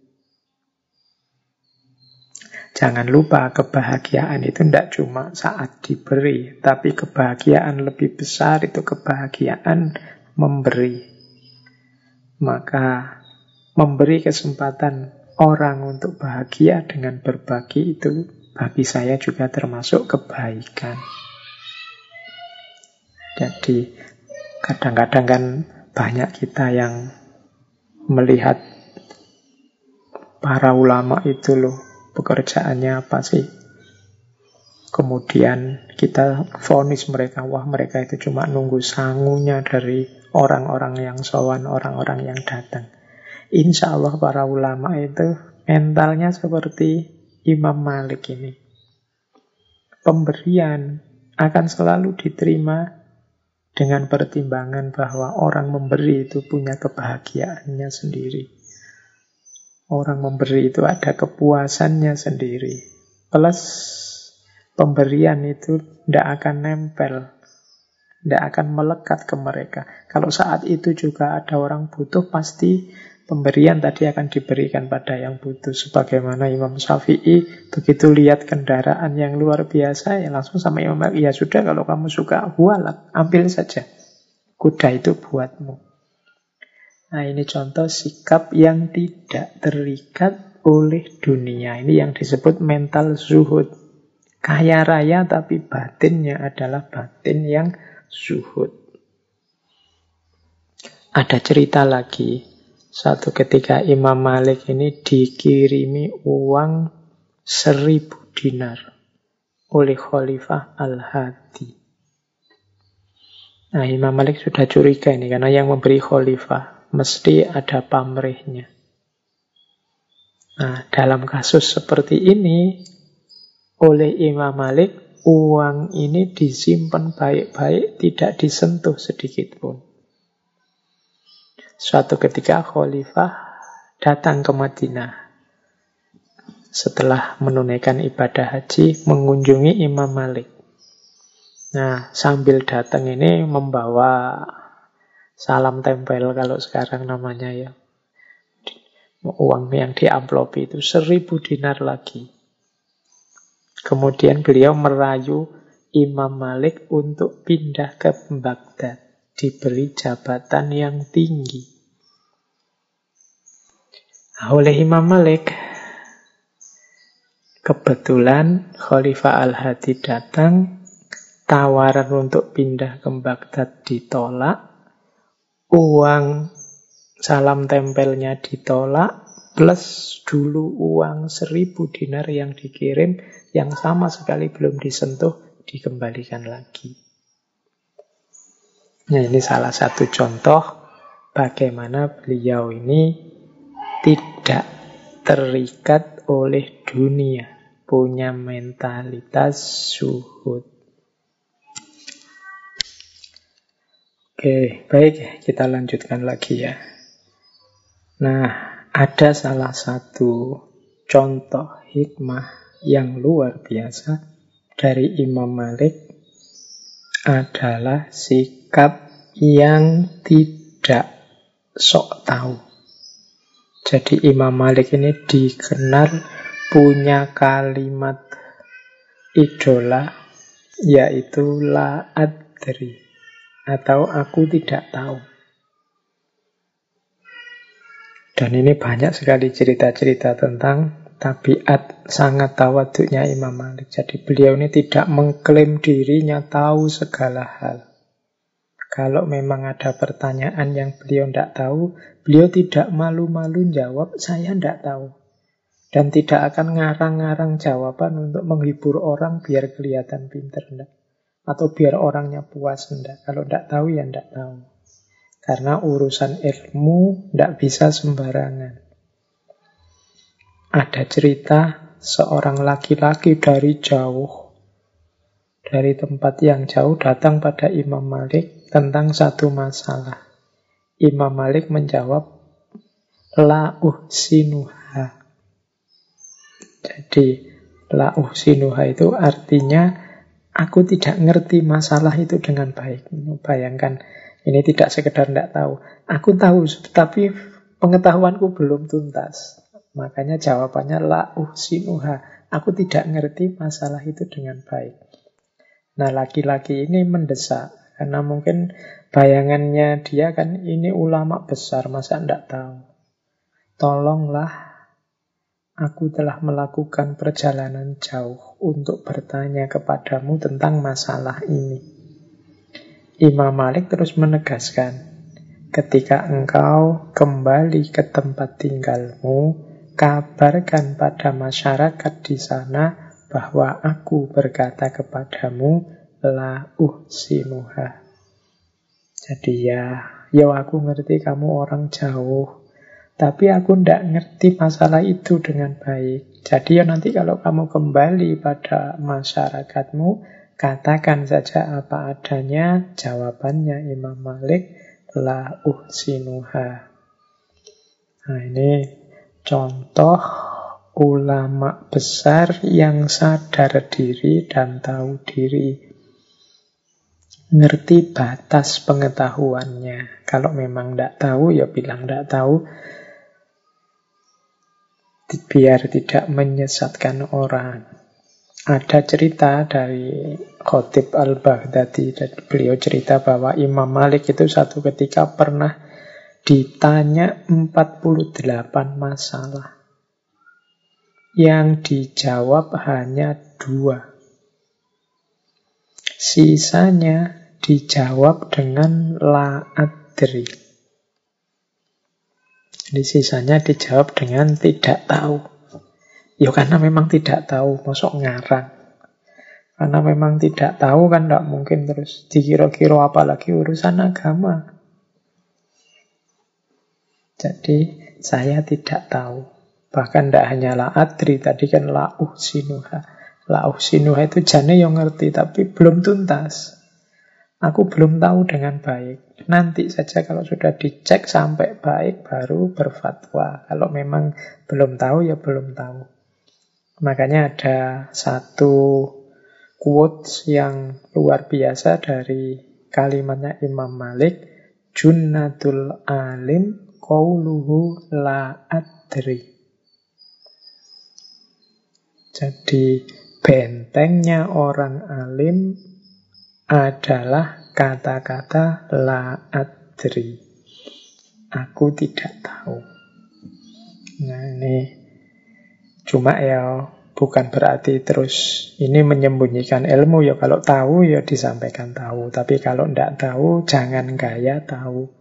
Jangan lupa kebahagiaan itu tidak cuma saat diberi, tapi kebahagiaan lebih besar itu kebahagiaan memberi. Maka memberi kesempatan orang untuk bahagia dengan berbagi itu bagi saya juga termasuk kebaikan. Jadi kadang-kadang kan banyak kita yang melihat para ulama itu loh pekerjaannya apa sih. Kemudian kita vonis mereka, wah mereka itu cuma nunggu sangunya dari orang-orang yang sowan, orang-orang yang datang. Insya Allah para ulama itu mentalnya seperti Imam Malik ini. Pemberian akan selalu diterima dengan pertimbangan bahwa orang memberi itu punya kebahagiaannya sendiri. Orang memberi itu ada kepuasannya sendiri. Plus pemberian itu tidak akan nempel. Tidak akan melekat ke mereka. Kalau saat itu juga ada orang butuh, pasti pemberian tadi akan diberikan pada yang butuh. Sebagaimana Imam Syafi'i begitu lihat kendaraan yang luar biasa, ya langsung sama Imam ya sudah kalau kamu suka, hualat, ambil saja. Kuda itu buatmu. Nah ini contoh sikap yang tidak terikat oleh dunia. Ini yang disebut mental zuhud. Kaya raya tapi batinnya adalah batin yang zuhud. Ada cerita lagi. Satu ketika Imam Malik ini dikirimi uang seribu dinar oleh Khalifah Al-Hadi. Nah Imam Malik sudah curiga ini karena yang memberi Khalifah mesti ada pamrihnya. Nah, dalam kasus seperti ini, oleh Imam Malik, uang ini disimpan baik-baik, tidak disentuh sedikit pun. Suatu ketika khalifah datang ke Madinah. Setelah menunaikan ibadah haji, mengunjungi Imam Malik. Nah, sambil datang ini membawa salam tempel kalau sekarang namanya ya. Uang yang diamplopi itu seribu dinar lagi. Kemudian beliau merayu Imam Malik untuk pindah ke Baghdad, diberi jabatan yang tinggi. Nah, oleh Imam Malik, kebetulan Khalifah Al-Hadi datang, tawaran untuk pindah ke Baghdad ditolak, uang salam tempelnya ditolak, plus dulu uang seribu dinar yang dikirim, yang sama sekali belum disentuh, dikembalikan lagi. Nah ini salah satu contoh bagaimana beliau ini tidak terikat oleh dunia, punya mentalitas suhud. Oke, baik, kita lanjutkan lagi ya. Nah, ada salah satu contoh hikmah yang luar biasa dari Imam Malik adalah sikap yang tidak sok tahu. Jadi Imam Malik ini dikenal punya kalimat idola yaitu la adri atau aku tidak tahu. Dan ini banyak sekali cerita-cerita tentang tabiat sangat tawaduknya Imam Malik. Jadi beliau ini tidak mengklaim dirinya tahu segala hal. Kalau memang ada pertanyaan yang beliau tidak tahu, beliau tidak malu-malu jawab, saya tidak tahu. Dan tidak akan ngarang-ngarang jawaban untuk menghibur orang biar kelihatan pinter. Enggak. Atau biar orangnya puas. Enggak. Kalau tidak tahu ya tidak tahu. Karena urusan ilmu tidak bisa sembarangan. Ada cerita seorang laki-laki dari jauh dari tempat yang jauh datang pada Imam Malik tentang satu masalah. Imam Malik menjawab, La uhsinuha. Jadi, La uhsinuha itu artinya, aku tidak ngerti masalah itu dengan baik. Bayangkan, ini tidak sekedar tidak tahu. Aku tahu, tapi pengetahuanku belum tuntas. Makanya jawabannya la uhsinuha. Aku tidak ngerti masalah itu dengan baik. Nah, laki-laki ini mendesak karena mungkin bayangannya dia kan ini ulama besar, masa tidak tahu. Tolonglah, aku telah melakukan perjalanan jauh untuk bertanya kepadamu tentang masalah ini. Imam Malik terus menegaskan, ketika engkau kembali ke tempat tinggalmu, kabarkan pada masyarakat di sana bahwa aku berkata kepadamu la uhsinuha. Jadi ya, ya aku ngerti kamu orang jauh, tapi aku ndak ngerti masalah itu dengan baik. Jadi ya nanti kalau kamu kembali pada masyarakatmu, katakan saja apa adanya, jawabannya Imam Malik la uhsinuha. Nah ini contoh ulama besar yang sadar diri dan tahu diri. Ngerti batas pengetahuannya. Kalau memang tidak tahu, ya bilang tidak tahu. Biar tidak menyesatkan orang. Ada cerita dari Khotib al-Baghdadi. Beliau cerita bahwa Imam Malik itu satu ketika pernah ditanya 48 masalah yang dijawab hanya dua. Sisanya dijawab dengan la adri. Jadi sisanya dijawab dengan tidak tahu. Ya karena memang tidak tahu, masuk ngarang. Karena memang tidak tahu kan tidak mungkin terus dikira-kira apalagi urusan agama. Jadi saya tidak tahu. Bahkan tidak hanya la adri, tadi kan la uhsinuha. La uhsinuha itu jane yang ngerti, tapi belum tuntas. Aku belum tahu dengan baik. Nanti saja kalau sudah dicek sampai baik baru berfatwa. Kalau memang belum tahu ya belum tahu. Makanya ada satu quotes yang luar biasa dari kalimatnya Imam Malik. Junnatul alim qawluhu la adri. Jadi bentengnya orang alim adalah kata-kata la adri. Aku tidak tahu. Nah ini cuma ya bukan berarti terus ini menyembunyikan ilmu. Ya kalau tahu ya disampaikan tahu. Tapi kalau tidak tahu jangan gaya tahu.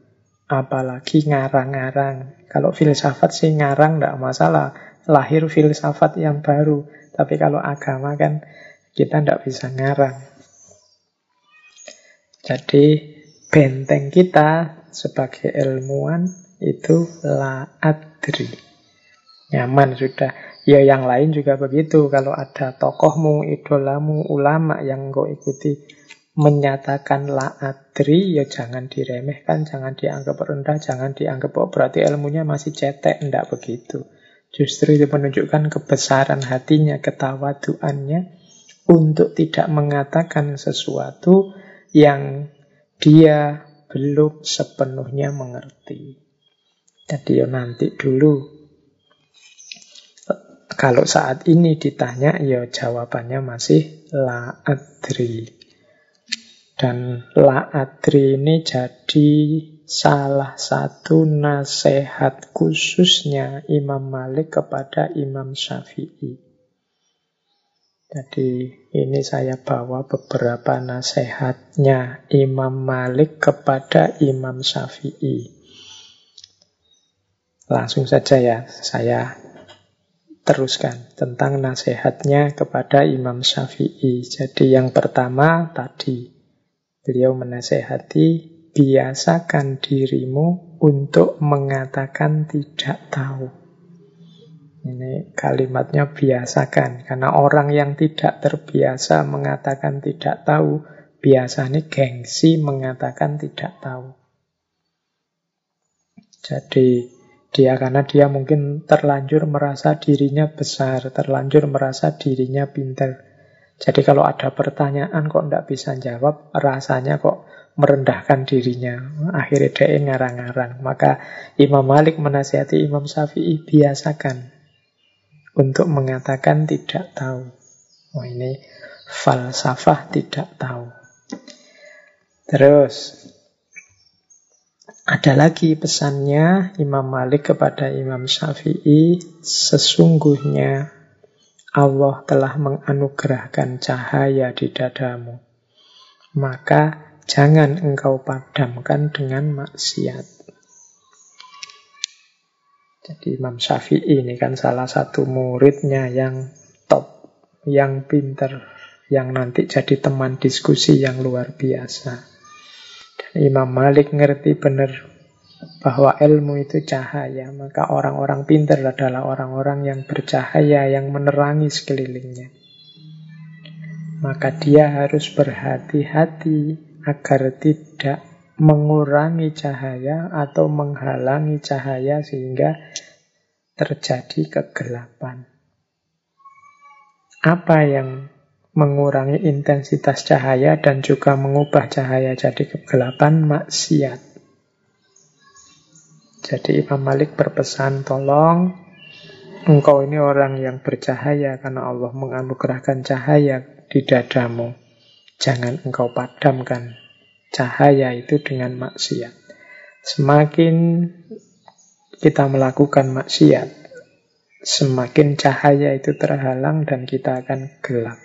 Apalagi ngarang-ngarang. Kalau filsafat sih ngarang tidak masalah. Lahir filsafat yang baru. Tapi kalau agama kan kita tidak bisa ngarang jadi benteng kita sebagai ilmuwan itu la adri. Nyaman sudah. Ya yang lain juga begitu. Kalau ada tokohmu, idolamu, ulama yang kau ikuti menyatakan la adri, ya jangan diremehkan, jangan dianggap rendah, jangan dianggap oh berarti ilmunya masih cetek. Tidak begitu. Justru itu menunjukkan kebesaran hatinya, ketawaduannya untuk tidak mengatakan sesuatu yang dia belum sepenuhnya mengerti. Jadi ya nanti dulu. Kalau saat ini ditanya, ya jawabannya masih la adri. Dan la adri ini jadi salah satu nasihat khususnya Imam Malik kepada Imam Syafi'i. Jadi ini saya bawa beberapa nasihatnya Imam Malik kepada Imam Syafi'i. Langsung saja ya, saya teruskan tentang nasihatnya kepada Imam Syafi'i. Jadi yang pertama tadi, beliau menasehati, biasakan dirimu untuk mengatakan tidak tahu. Ini kalimatnya biasakan. Karena orang yang tidak terbiasa mengatakan tidak tahu, biasanya gengsi mengatakan tidak tahu. Jadi dia karena dia mungkin terlanjur merasa dirinya besar, terlanjur merasa dirinya pintar. Jadi kalau ada pertanyaan kok tidak bisa jawab, rasanya kok merendahkan dirinya. Akhirnya dia ngarang-ngarang. Maka Imam Malik menasihati Imam Syafi'i, biasakan untuk mengatakan tidak tahu. Oh ini falsafah tidak tahu. Terus ada lagi pesannya Imam Malik kepada Imam Syafi'i, sesungguhnya Allah telah menganugerahkan cahaya di dadamu. Maka jangan engkau padamkan dengan maksiat. Jadi Imam Syafi'i ini kan salah satu muridnya yang top, yang pinter, yang nanti jadi teman diskusi yang luar biasa. Dan Imam Malik ngerti benar bahwa ilmu itu cahaya, maka orang-orang pinter adalah orang-orang yang bercahaya, yang menerangi sekelilingnya. Maka dia harus berhati-hati agar tidak mengurangi cahaya atau menghalangi cahaya sehingga terjadi kegelapan. Apa yang mengurangi intensitas cahaya dan juga mengubah cahaya jadi kegelapan maksiat. Jadi Imam Malik berpesan, tolong engkau ini orang yang bercahaya karena Allah menganugerahkan cahaya di dadamu. Jangan engkau padamkan cahaya itu dengan maksiat. Semakin kita melakukan maksiat, semakin cahaya itu terhalang dan kita akan gelap.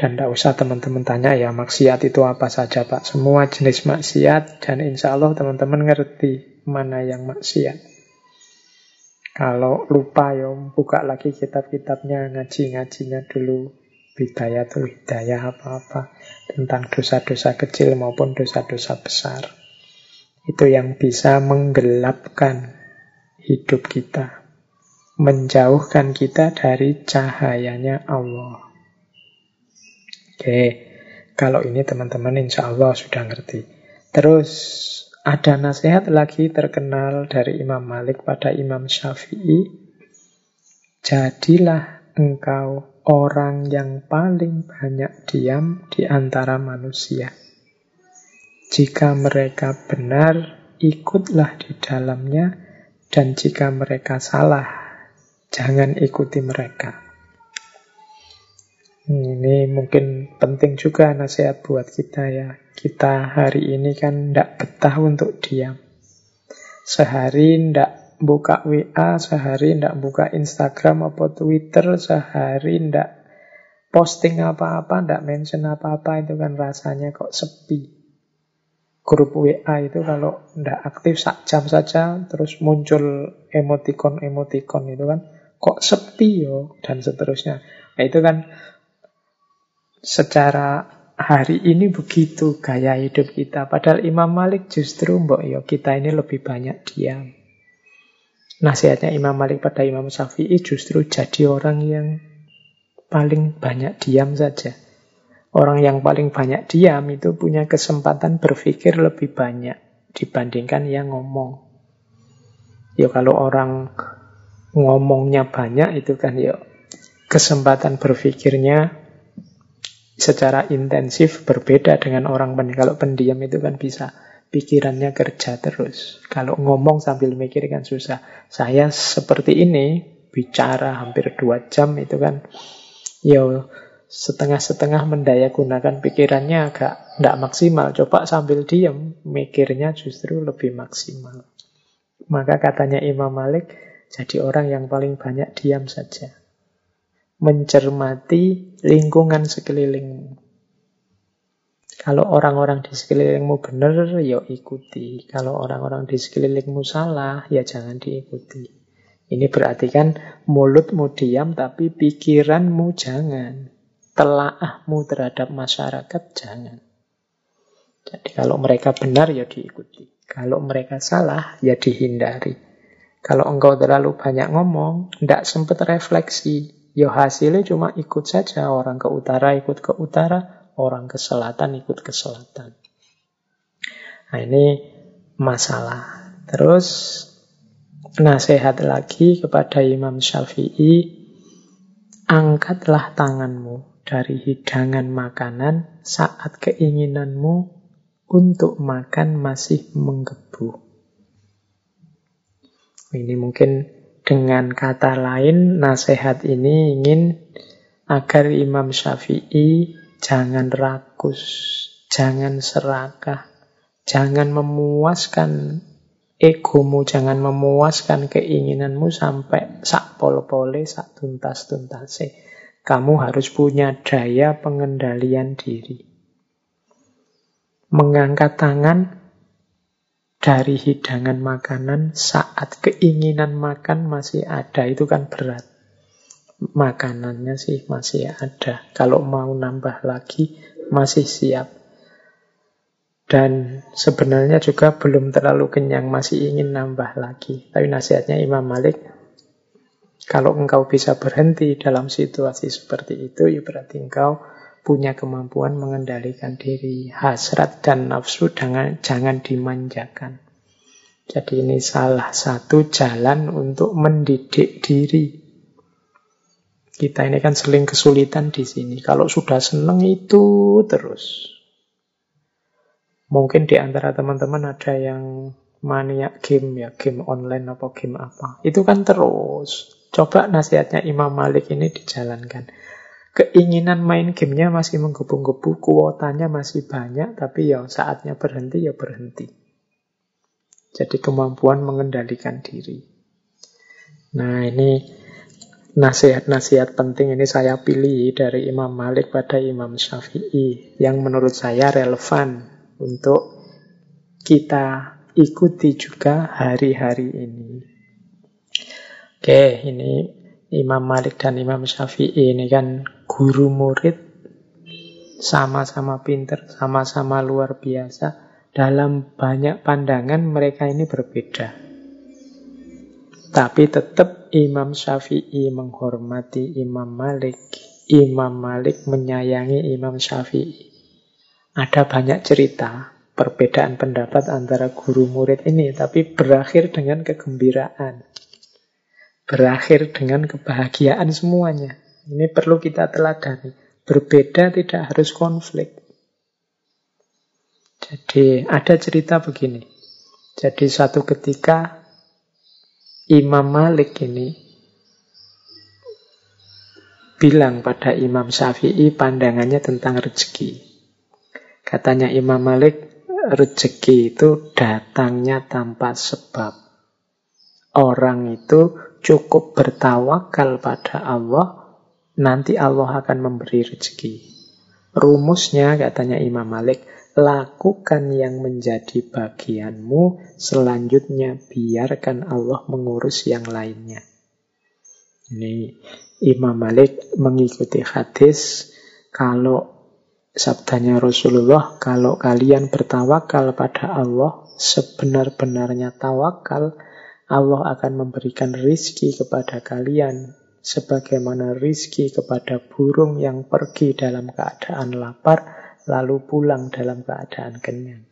Dan tidak usah teman-teman tanya ya maksiat itu apa saja Pak. Semua jenis maksiat dan insya Allah teman-teman ngerti mana yang maksiat. Kalau lupa ya buka lagi kitab-kitabnya, ngaji-ngajinya dulu. Bidayatul Hidayah apa-apa tentang dosa-dosa kecil maupun dosa-dosa besar. Itu yang bisa menggelapkan hidup kita, menjauhkan kita dari cahayanya Allah. Oke, Kalau ini teman-teman insya Allah sudah ngerti. Terus ada nasihat lagi terkenal dari Imam Malik pada Imam Syafi'i. Jadilah engkau orang yang paling banyak diam di antara manusia. Jika mereka benar, ikutlah di dalamnya, dan jika mereka salah, jangan ikuti mereka. Ini mungkin penting juga nasihat buat kita ya. Kita hari ini kan tidak betah untuk diam. Sehari tidak buka WA, sehari tidak buka Instagram atau Twitter, sehari tidak posting apa-apa, tidak mention apa-apa, itu kan rasanya kok sepi. Grup WA itu kalau tidak aktif sak jam saja, terus muncul emoticon-emoticon itu kan, kok sepi yo, dan seterusnya. Nah, itu kan secara hari ini begitu gaya hidup kita. Padahal Imam Malik justru mbok yo kita ini lebih banyak diam. Nasihatnya Imam Malik pada Imam Syafi'i justru jadi orang yang paling banyak diam saja. Orang yang paling banyak diam itu punya kesempatan berpikir lebih banyak dibandingkan yang ngomong. Ya kalau orang ngomongnya banyak itu kan ya kesempatan berpikirnya secara intensif berbeda dengan orang pendiam. Kalau pendiam itu kan bisa pikirannya kerja terus. Kalau ngomong sambil mikir kan susah. Saya seperti ini, bicara hampir dua jam itu kan, ya setengah-setengah mendaya gunakan pikirannya agak tidak maksimal. Coba sambil diam, mikirnya justru lebih maksimal. Maka katanya Imam Malik, jadi orang yang paling banyak diam saja mencermati lingkungan sekelilingmu. Kalau orang-orang di sekelilingmu benar, ya ikuti. Kalau orang-orang di sekelilingmu salah, ya jangan diikuti. Ini berarti kan mulutmu diam, tapi pikiranmu jangan. Telaahmu terhadap masyarakat jangan. Jadi kalau mereka benar, ya diikuti. Kalau mereka salah, ya dihindari. Kalau engkau terlalu banyak ngomong, tidak sempat refleksi, Ya hasilnya cuma ikut saja. Orang ke utara ikut ke utara, orang ke selatan ikut ke selatan. Nah ini masalah. Terus nasihat lagi kepada Imam Syafi'i, angkatlah tanganmu dari hidangan makanan saat keinginanmu untuk makan masih menggebu. Ini mungkin dengan kata lain, nasihat ini ingin agar Imam Syafi'i jangan rakus, jangan serakah, jangan memuaskan egomu, jangan memuaskan keinginanmu sampai sak pol-pole, sak tuntas-tuntase. Kamu harus punya daya pengendalian diri. Mengangkat tangan dari hidangan makanan saat keinginan makan masih ada. Itu kan berat. Makanannya sih masih ada. Kalau mau nambah lagi masih siap. Dan sebenarnya juga belum terlalu kenyang, masih ingin nambah lagi. Tapi nasihatnya Imam Malik, kalau engkau bisa berhenti dalam situasi seperti itu, ya berarti engkau punya kemampuan mengendalikan diri. Hasrat dan nafsu jangan, jangan dimanjakan. Jadi ini salah satu jalan untuk mendidik diri. Kita ini kan seling kesulitan di sini. Kalau sudah seneng itu terus. Mungkin di antara teman-teman ada yang maniak game ya, game online apa game apa. Itu kan terus. Coba nasihatnya Imam Malik ini dijalankan. Keinginan main gamenya masih menggebu-gebu, kuotanya masih banyak, tapi ya saatnya berhenti ya berhenti. Jadi kemampuan mengendalikan diri. Nah ini nasihat-nasihat penting ini saya pilih dari Imam Malik pada Imam Syafi'i yang menurut saya relevan untuk kita ikuti juga hari-hari ini. Oke, ini Imam Malik dan Imam Syafi'i ini kan guru murid sama-sama pinter, sama-sama luar biasa. Dalam banyak pandangan mereka ini berbeda. Tapi tetap Imam Syafi'i menghormati Imam Malik. Imam Malik menyayangi Imam Syafi'i. Ada banyak cerita perbedaan pendapat antara guru murid ini, tapi berakhir dengan kegembiraan. Berakhir dengan kebahagiaan semuanya. Ini perlu kita teladani. Berbeda tidak harus konflik. Jadi ada cerita begini. Jadi suatu ketika Imam Malik ini bilang pada Imam Syafi'i pandangannya tentang rezeki. Katanya Imam Malik, rezeki itu datangnya tanpa sebab. Orang itu cukup bertawakal pada Allah, nanti Allah akan memberi rezeki. Rumusnya, katanya Imam Malik, lakukan yang menjadi bagianmu, selanjutnya biarkan Allah mengurus yang lainnya. Ini Imam Malik mengikuti hadis kalau sabdanya Rasulullah, kalau kalian bertawakal pada Allah, sebenar-benarnya tawakal, Allah akan memberikan rizki kepada kalian sebagaimana rizki kepada burung yang pergi dalam keadaan lapar lalu pulang dalam keadaan kenyang.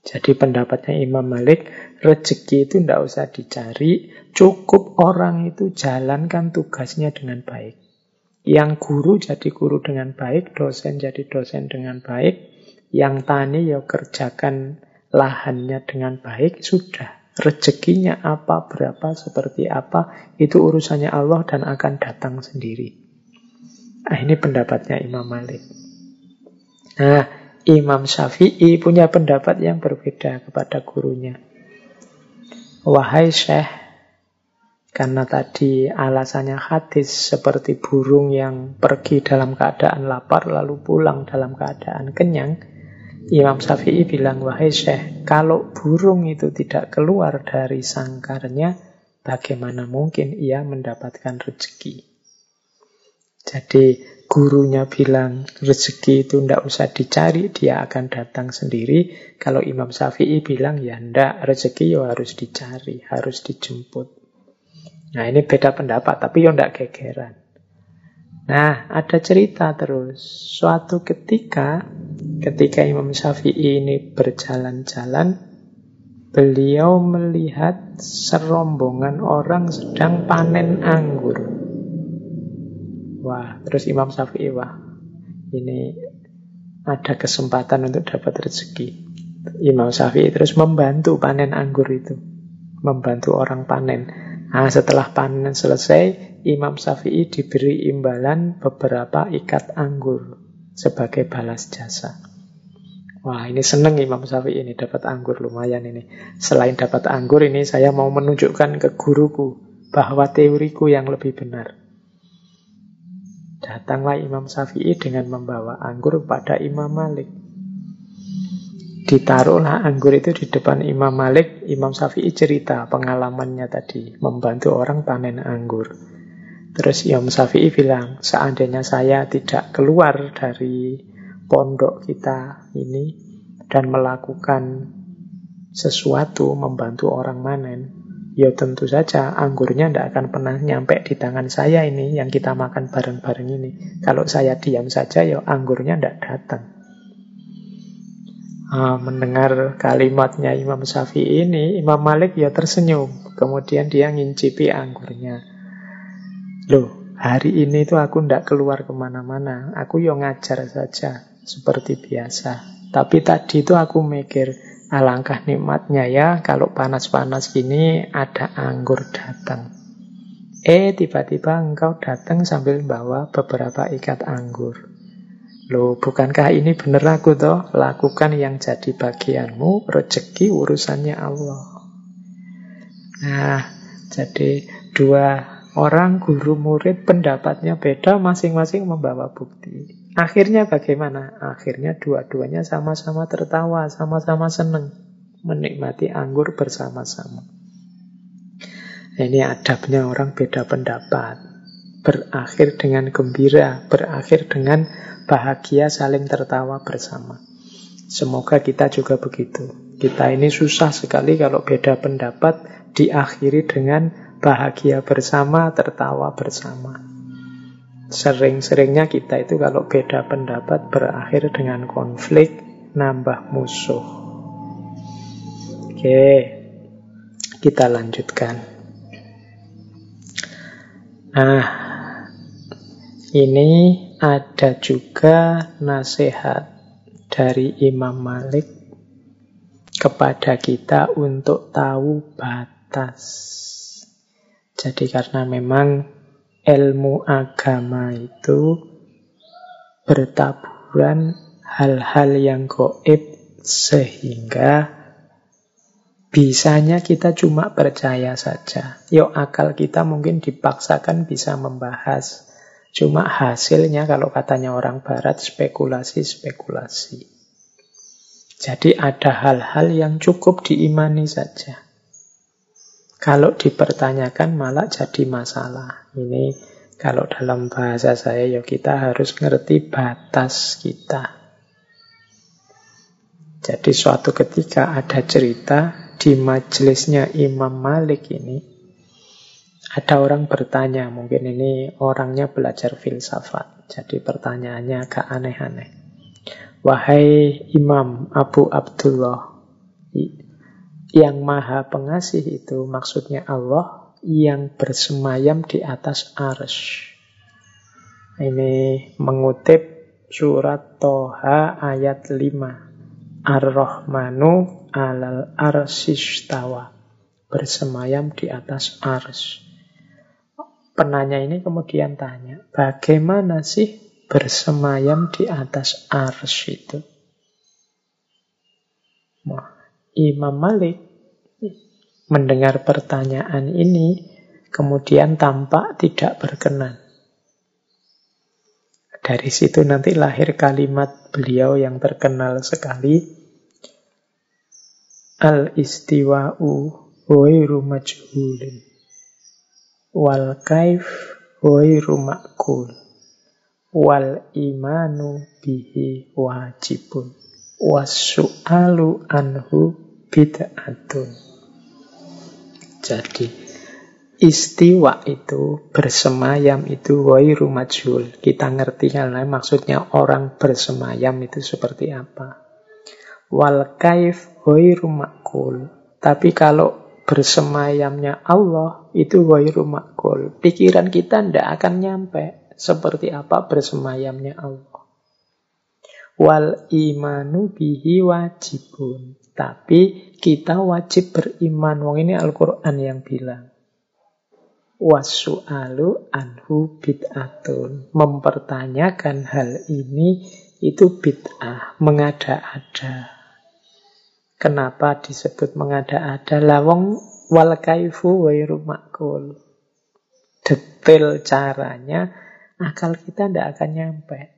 Jadi pendapatnya Imam Malik, rezeki itu tidak usah dicari, cukup orang itu jalankan tugasnya dengan baik. Yang guru jadi guru dengan baik, dosen jadi dosen dengan baik, yang tani ya kerjakan lahannya dengan baik, sudah. Rezekinya apa, berapa, seperti apa, itu urusannya Allah dan akan datang sendiri. Nah, ini pendapatnya Imam Malik. Nah, Imam Syafi'i punya pendapat yang berbeda kepada gurunya. Wahai Syekh, karena tadi alasannya hadis seperti burung yang pergi dalam keadaan lapar lalu pulang dalam keadaan kenyang. Imam Syafi'i bilang, wahai Syekh, kalau burung itu tidak keluar dari sangkarnya, bagaimana mungkin ia mendapatkan rezeki? Jadi gurunya bilang rezeki itu tidak usah dicari, dia akan datang sendiri. Kalau Imam Syafi'i bilang ya ndak, rezeki ya harus dicari, harus dijemput. Nah ini beda pendapat, tapi ya ndak gegeran. Nah ada cerita terus. Suatu ketika, ketika Imam Syafi'i ini berjalan-jalan, beliau melihat serombongan orang sedang panen anggur. Wah, terus Imam Syafi'i, wah, ini ada kesempatan untuk dapat rezeki. Imam Syafi'i terus membantu panen anggur itu. Membantu orang panen. Nah, setelah panen selesai, Imam Syafi'i diberi imbalan beberapa ikat anggur sebagai balas jasa. Wah, ini seneng Imam Syafi'i ini dapat anggur lumayan ini. Selain dapat anggur ini saya mau menunjukkan ke guruku bahwa teoriku yang lebih benar. Datanglah Imam Syafi'i dengan membawa anggur pada Imam Malik. Ditaruhlah anggur itu di depan Imam Malik. Imam Syafi'i cerita pengalamannya tadi, membantu orang panen anggur. Terus Imam Syafi'i bilang, seandainya saya tidak keluar dari pondok kita ini dan melakukan sesuatu membantu orang manen, Ya tentu saja anggurnya tidak akan pernah nyampe di tangan saya ini yang kita makan bareng-bareng ini. Kalau saya diam saja ya anggurnya tidak datang. Ah, mendengar kalimatnya Imam Syafi'i ini, Imam Malik ya tersenyum. Kemudian dia ngincipi anggurnya. Loh, hari ini tuh aku tidak keluar ke mana-mana. Aku ya ngajar saja, seperti biasa. Tapi tadi itu aku mikir, Alangkah nikmatnya ya kalau panas-panas gini ada anggur datang. Eh tiba-tiba engkau datang sambil bawa beberapa ikat anggur. Loh bukankah ini bener aku toh? Lakukan yang jadi bagianmu, rezeki urusannya Allah. Nah, jadi dua orang guru murid pendapatnya beda masing-masing membawa bukti. Akhirnya bagaimana? Akhirnya dua-duanya sama-sama tertawa, sama-sama senang menikmati anggur bersama-sama. Ini adabnya orang beda pendapat. Berakhir dengan gembira, berakhir dengan bahagia saling tertawa bersama. Semoga kita juga begitu. Kita ini susah sekali kalau beda pendapat diakhiri dengan bahagia bersama, tertawa bersama. Sering-seringnya kita itu kalau beda pendapat berakhir dengan konflik, nambah musuh. Oke, kita lanjutkan. Nah, ini ada juga nasihat dari Imam Malik kepada kita untuk tahu batas. Jadi karena memang ilmu agama itu bertaburan hal-hal yang goib sehingga bisanya kita cuma percaya saja. Yuk akal kita mungkin dipaksakan bisa membahas. Cuma hasilnya kalau katanya orang barat spekulasi-spekulasi. Jadi ada hal-hal yang cukup diimani saja. Kalau dipertanyakan malah jadi masalah. Ini kalau dalam bahasa saya ya kita harus ngerti batas kita. Jadi suatu ketika ada cerita di majelisnya Imam Malik ini, ada orang bertanya, mungkin ini orangnya belajar filsafat. Jadi pertanyaannya agak aneh-aneh. Wahai Imam Abu Abdullah, yang maha pengasih itu maksudnya Allah yang bersemayam di atas arsh. Ini mengutip surat Toha ayat 5. Ar-Rahmanu alal arsistawa. Bersemayam di atas arsh. Penanya ini kemudian tanya, bagaimana sih bersemayam di atas arsh itu? Wah, Imam Malik mendengar pertanyaan ini kemudian tampak tidak berkenan. Dari situ nanti lahir kalimat beliau yang terkenal sekali. Al-istiwa'u wairu majhulin. Wal kaif wairu ma'kul. Wal imanu bihi wajibun wasu'alu anhu bid'atun. Jadi istiwa itu bersemayam itu wairu majhul. Kita ngerti kan maksudnya orang bersemayam itu seperti apa. Wal kaif wairu makul. Tapi kalau bersemayamnya Allah itu wairu makul. Pikiran kita tidak akan nyampe seperti apa bersemayamnya Allah. Wal imanu bihi wajibun. Tapi kita wajib beriman. Wong ini Al-Quran yang bilang. Wasu'alu anhu bid'atun. Mempertanyakan hal ini itu bid'ah, mengada-ada. Kenapa disebut mengada-ada? Lawong wal kaifu wairu makul. Detail caranya, akal kita tidak akan nyampe.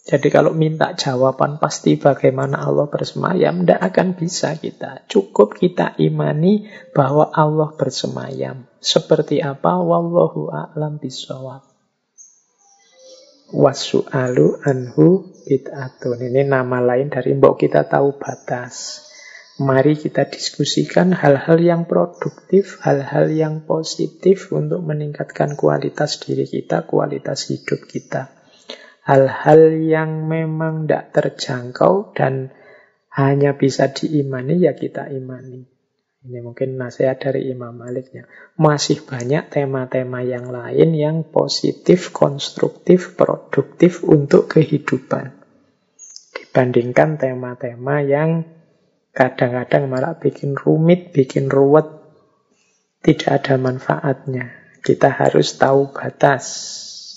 Jadi kalau minta jawaban pasti bagaimana Allah bersemayam, tidak akan bisa kita. Cukup kita imani bahwa Allah bersemayam. Seperti apa? Wallahu a'lam bisawab. Wasu'alu anhu bid'atun. Ini nama lain dari mbok kita tahu batas. Mari kita diskusikan hal-hal yang produktif, hal-hal yang positif untuk meningkatkan kualitas diri kita, kualitas hidup kita hal-hal yang memang tidak terjangkau dan hanya bisa diimani ya kita imani. Ini mungkin nasihat dari Imam Maliknya. Masih banyak tema-tema yang lain yang positif, konstruktif, produktif untuk kehidupan. Dibandingkan tema-tema yang kadang-kadang malah bikin rumit, bikin ruwet, tidak ada manfaatnya. Kita harus tahu batas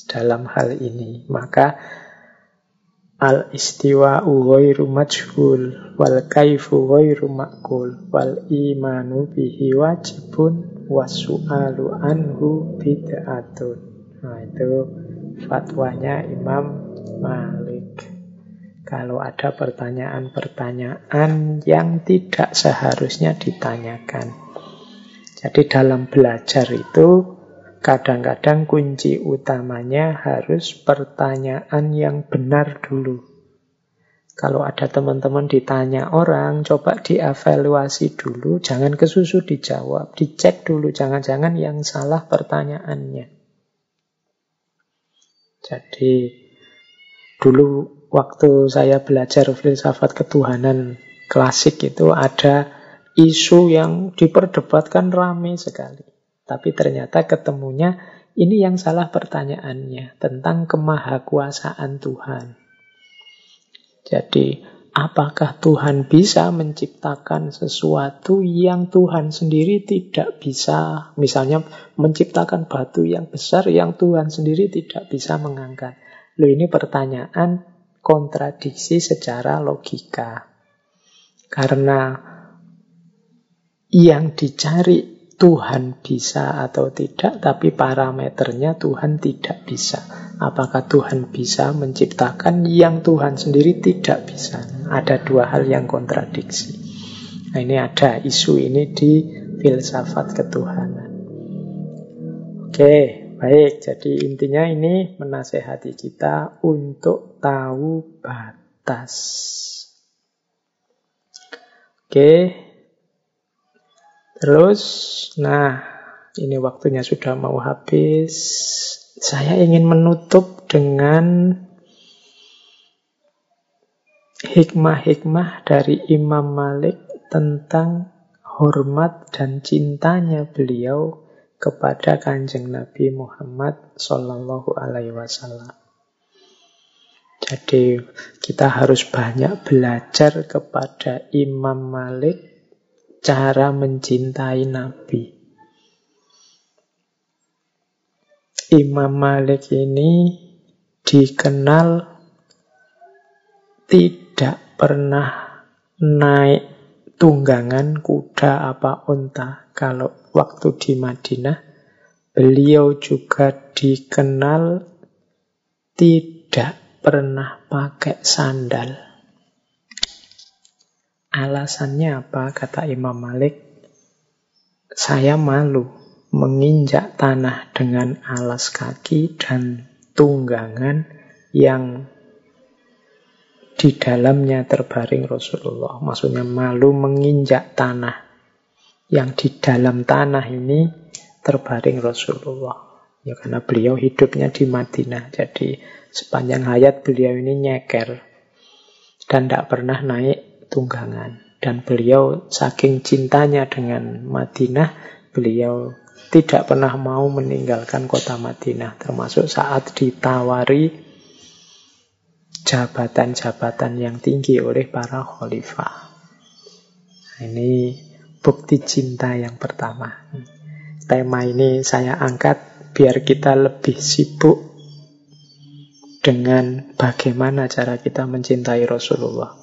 dalam hal ini. Maka al istiwa ghairu majhul wal kaifu ghairu makul wal imanu bihi wajibun wasu'alu anhu bid'atun. Nah itu fatwanya Imam Malik. Kalau ada pertanyaan-pertanyaan yang tidak seharusnya ditanyakan. Jadi dalam belajar itu Kadang-kadang kunci utamanya harus pertanyaan yang benar dulu. Kalau ada teman-teman ditanya orang, coba dievaluasi dulu, jangan kesusu dijawab, dicek dulu, jangan-jangan yang salah pertanyaannya. Jadi dulu waktu saya belajar filsafat ketuhanan klasik itu ada isu yang diperdebatkan rame sekali. Tapi ternyata ketemunya ini yang salah pertanyaannya tentang kemahakuasaan Tuhan. Jadi apakah Tuhan bisa menciptakan sesuatu yang Tuhan sendiri tidak bisa? Misalnya menciptakan batu yang besar yang Tuhan sendiri tidak bisa mengangkat. Loh ini pertanyaan kontradiksi secara logika. Karena yang dicari Tuhan bisa atau tidak, tapi parameternya Tuhan tidak bisa. Apakah Tuhan bisa menciptakan yang Tuhan sendiri tidak bisa? Ada dua hal yang kontradiksi. Nah, ini ada isu ini di filsafat ketuhanan. Oke, baik. Jadi intinya ini menasehati kita untuk tahu batas. Oke, Terus, nah ini waktunya sudah mau habis. Saya ingin menutup dengan hikmah-hikmah dari Imam Malik tentang hormat dan cintanya beliau kepada kanjeng Nabi Muhammad Sallallahu Alaihi Wasallam. Jadi kita harus banyak belajar kepada Imam Malik cara mencintai Nabi. Imam Malik ini dikenal tidak pernah naik tunggangan kuda apa unta. Kalau waktu di Madinah, beliau juga dikenal tidak pernah pakai sandal. Alasannya apa? Kata Imam Malik, saya malu menginjak tanah dengan alas kaki dan tunggangan yang di dalamnya terbaring Rasulullah. Maksudnya malu menginjak tanah yang di dalam tanah ini terbaring Rasulullah. Ya karena beliau hidupnya di Madinah. Jadi sepanjang hayat beliau ini nyeker dan tidak pernah naik tunggangan. Dan beliau saking cintanya dengan Madinah, beliau tidak pernah mau meninggalkan kota Madinah. Termasuk saat ditawari jabatan-jabatan yang tinggi oleh para khalifah. Ini bukti cinta yang pertama. Tema ini saya angkat biar kita lebih sibuk dengan bagaimana cara kita mencintai Rasulullah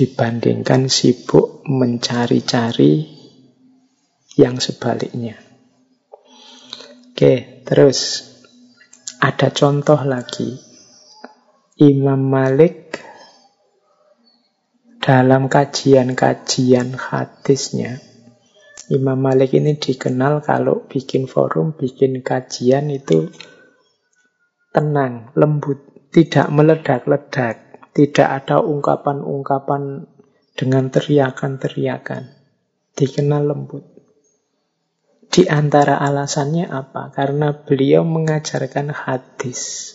dibandingkan sibuk mencari-cari yang sebaliknya. Oke, terus ada contoh lagi. Imam Malik dalam kajian-kajian hadisnya Imam Malik ini dikenal kalau bikin forum, bikin kajian itu tenang, lembut, tidak meledak-ledak. Tidak ada ungkapan-ungkapan dengan teriakan-teriakan. Dikenal lembut. Di antara alasannya apa? Karena beliau mengajarkan hadis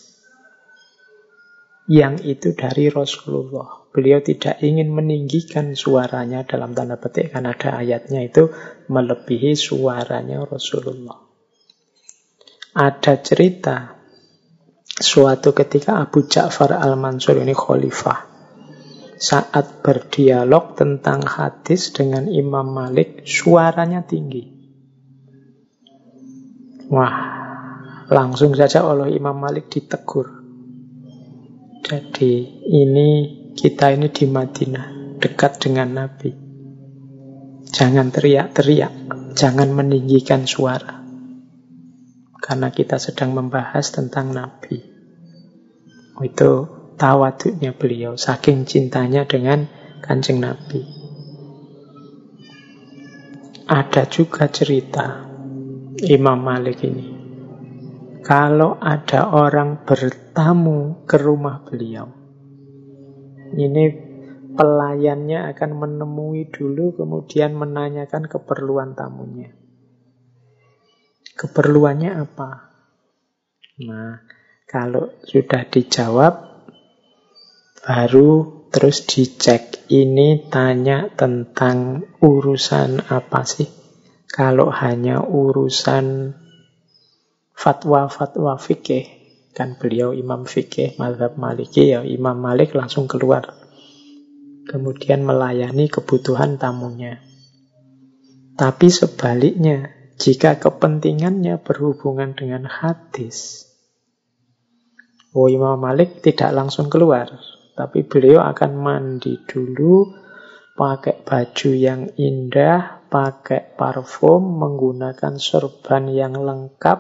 yang itu dari Rasulullah. Beliau tidak ingin meninggikan suaranya dalam tanda petik karena ada ayatnya itu melebihi suaranya Rasulullah. Ada cerita Suatu ketika Abu Ja'far al-Mansur ini khalifah. Saat berdialog tentang hadis dengan Imam Malik, suaranya tinggi. Wah, langsung saja oleh Imam Malik ditegur. Jadi ini kita ini di Madinah, dekat dengan Nabi. Jangan teriak-teriak, jangan meninggikan suara karena kita sedang membahas tentang Nabi. Itu tawaduknya beliau, saking cintanya dengan kanjeng Nabi. Ada juga cerita Imam Malik ini. Kalau ada orang bertamu ke rumah beliau, ini pelayannya akan menemui dulu, kemudian menanyakan keperluan tamunya. Keperluannya apa? Nah, kalau sudah dijawab, baru terus dicek. Ini tanya tentang urusan apa sih? Kalau hanya urusan fatwa-fatwa fikih, kan beliau imam fikih, mazhab maliki, ya imam malik langsung keluar. Kemudian melayani kebutuhan tamunya. Tapi sebaliknya, jika kepentingannya berhubungan dengan hadis, Oh Imam Malik tidak langsung keluar, tapi beliau akan mandi dulu, pakai baju yang indah, pakai parfum, menggunakan sorban yang lengkap,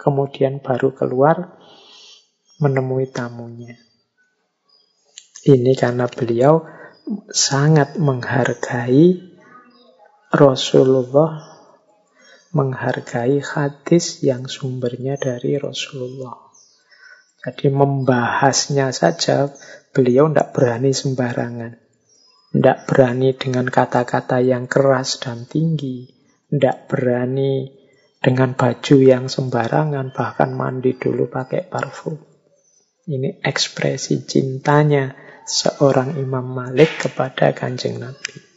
kemudian baru keluar menemui tamunya. Ini karena beliau sangat menghargai Rasulullah, menghargai hadis yang sumbernya dari Rasulullah. Jadi membahasnya saja beliau tidak berani sembarangan. Tidak berani dengan kata-kata yang keras dan tinggi. Tidak berani dengan baju yang sembarangan, bahkan mandi dulu pakai parfum. Ini ekspresi cintanya seorang Imam Malik kepada kanjeng Nabi.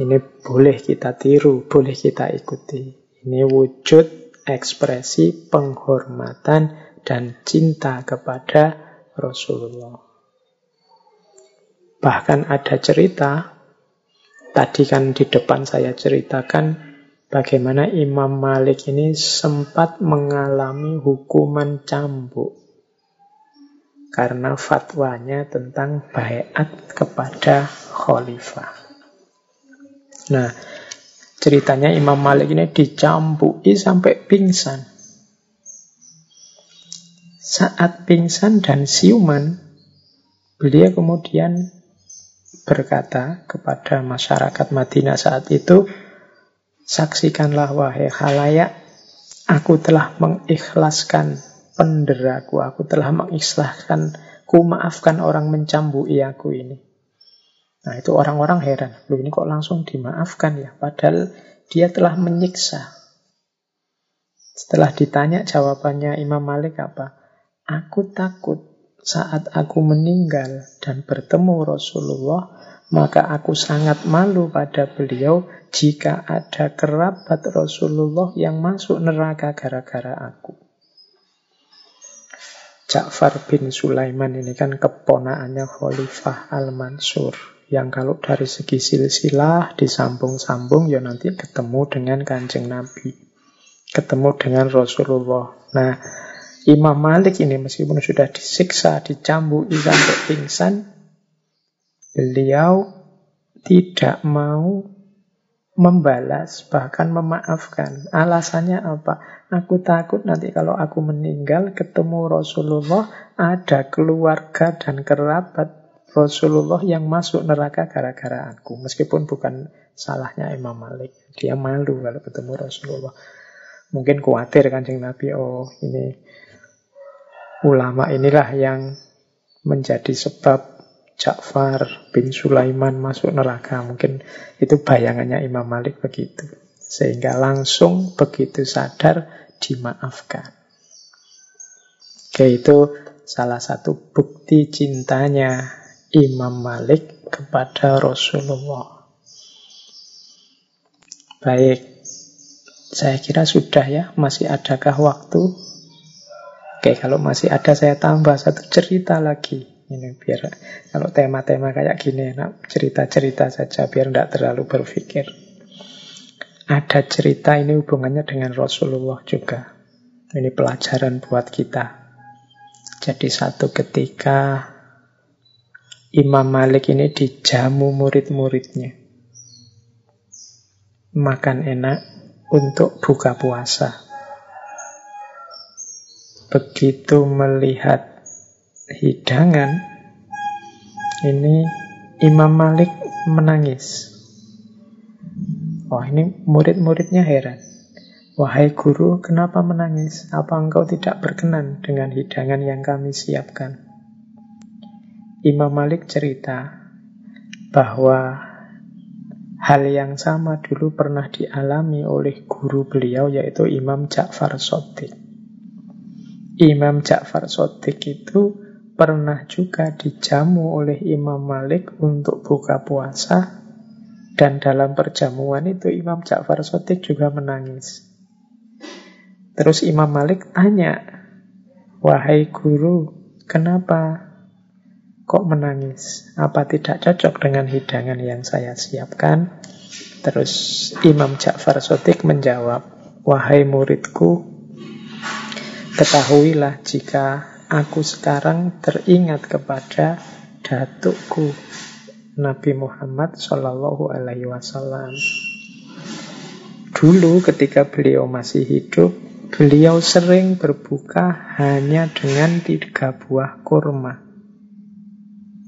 Ini boleh kita tiru, boleh kita ikuti. Ini wujud ekspresi penghormatan dan cinta kepada Rasulullah. Bahkan ada cerita, tadi kan di depan saya ceritakan bagaimana Imam Malik ini sempat mengalami hukuman cambuk karena fatwanya tentang bayat kepada khalifah. Nah, ceritanya Imam Malik ini dicampuki sampai pingsan. Saat pingsan dan siuman, beliau kemudian berkata kepada masyarakat Madinah saat itu, Saksikanlah wahai halayak, aku telah mengikhlaskan penderaku, aku telah mengikhlaskan, ku maafkan orang mencambui aku ini. Nah itu orang-orang heran, loh ini kok langsung dimaafkan ya, padahal dia telah menyiksa. Setelah ditanya jawabannya Imam Malik apa? Aku takut saat aku meninggal dan bertemu Rasulullah, maka aku sangat malu pada beliau jika ada kerabat Rasulullah yang masuk neraka gara-gara aku. Ja'far bin Sulaiman ini kan keponaannya Khalifah Al-Mansur. Yang kalau dari segi silsilah disambung-sambung ya nanti ketemu dengan kanjeng Nabi. Ketemu dengan Rasulullah. Nah, Imam Malik ini meskipun sudah disiksa, dicambuk, sampai pingsan, beliau tidak mau membalas, bahkan memaafkan. Alasannya apa? Aku takut nanti kalau aku meninggal ketemu Rasulullah, ada keluarga dan kerabat Rasulullah yang masuk neraka gara-gara aku. Meskipun bukan salahnya Imam Malik. Dia malu kalau ketemu Rasulullah. Mungkin khawatir kancing Nabi, oh ini ulama inilah yang menjadi sebab Ja'far bin Sulaiman masuk neraka. Mungkin itu bayangannya Imam Malik begitu. Sehingga langsung begitu sadar dimaafkan. Oke, itu salah satu bukti cintanya Imam Malik kepada Rasulullah. Baik, saya kira sudah ya. Masih adakah waktu? Oke, kalau masih ada saya tambah satu cerita lagi. Ini biar kalau tema-tema kayak gini enak cerita-cerita saja biar tidak terlalu berpikir. Ada cerita ini hubungannya dengan Rasulullah juga. Ini pelajaran buat kita. Jadi satu ketika Imam Malik ini dijamu murid-muridnya. Makan enak untuk buka puasa. Begitu melihat hidangan, ini Imam Malik menangis. Wah ini murid-muridnya heran. Wahai guru, kenapa menangis? Apa engkau tidak berkenan dengan hidangan yang kami siapkan? Imam Malik cerita bahwa hal yang sama dulu pernah dialami oleh guru beliau yaitu Imam Ja'far Sotik. Imam Ja'far Sodik itu pernah juga dijamu oleh Imam Malik untuk buka puasa dan dalam perjamuan itu Imam Ja'far Sotik juga menangis. Terus Imam Malik tanya, Wahai guru, kenapa kok menangis? Apa tidak cocok dengan hidangan yang saya siapkan? Terus Imam Ja'far Sotik menjawab, Wahai muridku, ketahuilah jika aku sekarang teringat kepada datukku Nabi Muhammad Shallallahu Alaihi Wasallam. Dulu ketika beliau masih hidup, beliau sering berbuka hanya dengan tiga buah kurma.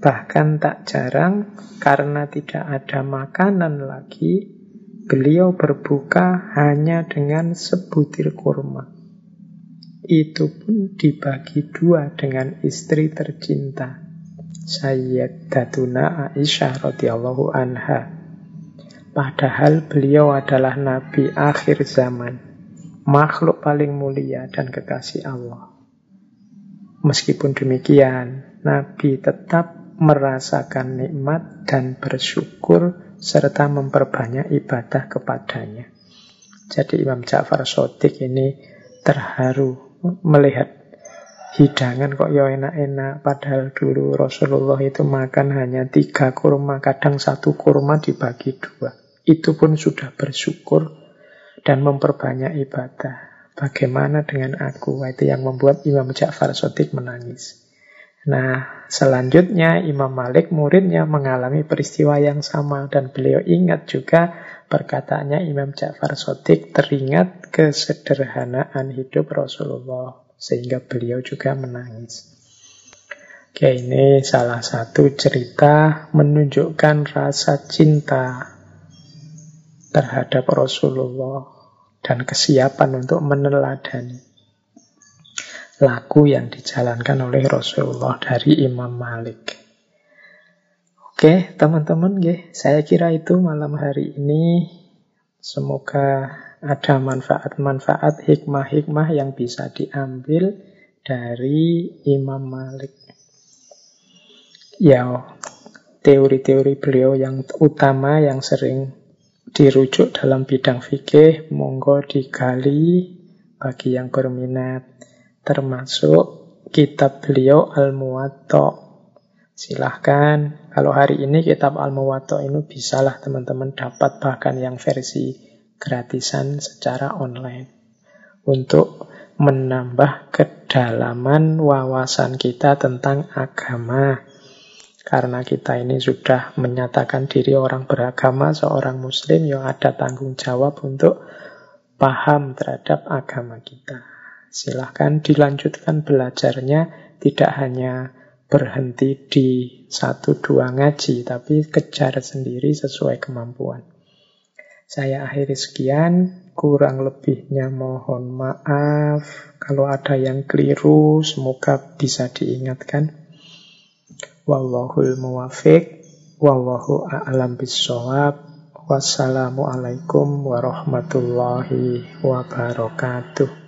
Bahkan tak jarang karena tidak ada makanan lagi, beliau berbuka hanya dengan sebutir kurma. Itu pun dibagi dua dengan istri tercinta. Sayyidatuna Aisyah radhiyallahu anha. Padahal beliau adalah nabi akhir zaman, makhluk paling mulia dan kekasih Allah. Meskipun demikian, nabi tetap merasakan nikmat dan bersyukur serta memperbanyak ibadah kepadanya. Jadi Imam Ja'far Sotik ini terharu melihat hidangan kok ya enak-enak padahal dulu Rasulullah itu makan hanya tiga kurma kadang satu kurma dibagi dua. Itu pun sudah bersyukur dan memperbanyak ibadah. Bagaimana dengan aku? Itu yang membuat Imam Ja'far Sotik menangis nah selanjutnya Imam Malik muridnya mengalami peristiwa yang sama dan beliau ingat juga perkataannya Imam Ja'far Sotik teringat kesederhanaan hidup Rasulullah sehingga beliau juga menangis. Oke, ini salah satu cerita menunjukkan rasa cinta terhadap Rasulullah dan kesiapan untuk meneladani laku yang dijalankan oleh Rasulullah dari Imam Malik. Oke, teman-teman, saya kira itu malam hari ini. Semoga ada manfaat-manfaat hikmah-hikmah yang bisa diambil dari Imam Malik. Ya, teori-teori beliau yang utama yang sering dirujuk dalam bidang fikih, monggo digali bagi yang berminat, termasuk kitab beliau Al-Muwatta. Silahkan, kalau hari ini kitab Al-Muwatta ini bisalah teman-teman dapat bahkan yang versi gratisan secara online untuk menambah kedalaman wawasan kita tentang agama. Karena kita ini sudah menyatakan diri orang beragama, seorang muslim yang ada tanggung jawab untuk paham terhadap agama kita. Silahkan dilanjutkan belajarnya, tidak hanya berhenti di satu dua ngaji, tapi kejar sendiri sesuai kemampuan. Saya akhiri sekian, kurang lebihnya mohon maaf. Kalau ada yang keliru, semoga bisa diingatkan. Wallahul muwafiq, wallahu a'lam bisawab. Wassalamualaikum warahmatullahi wabarakatuh.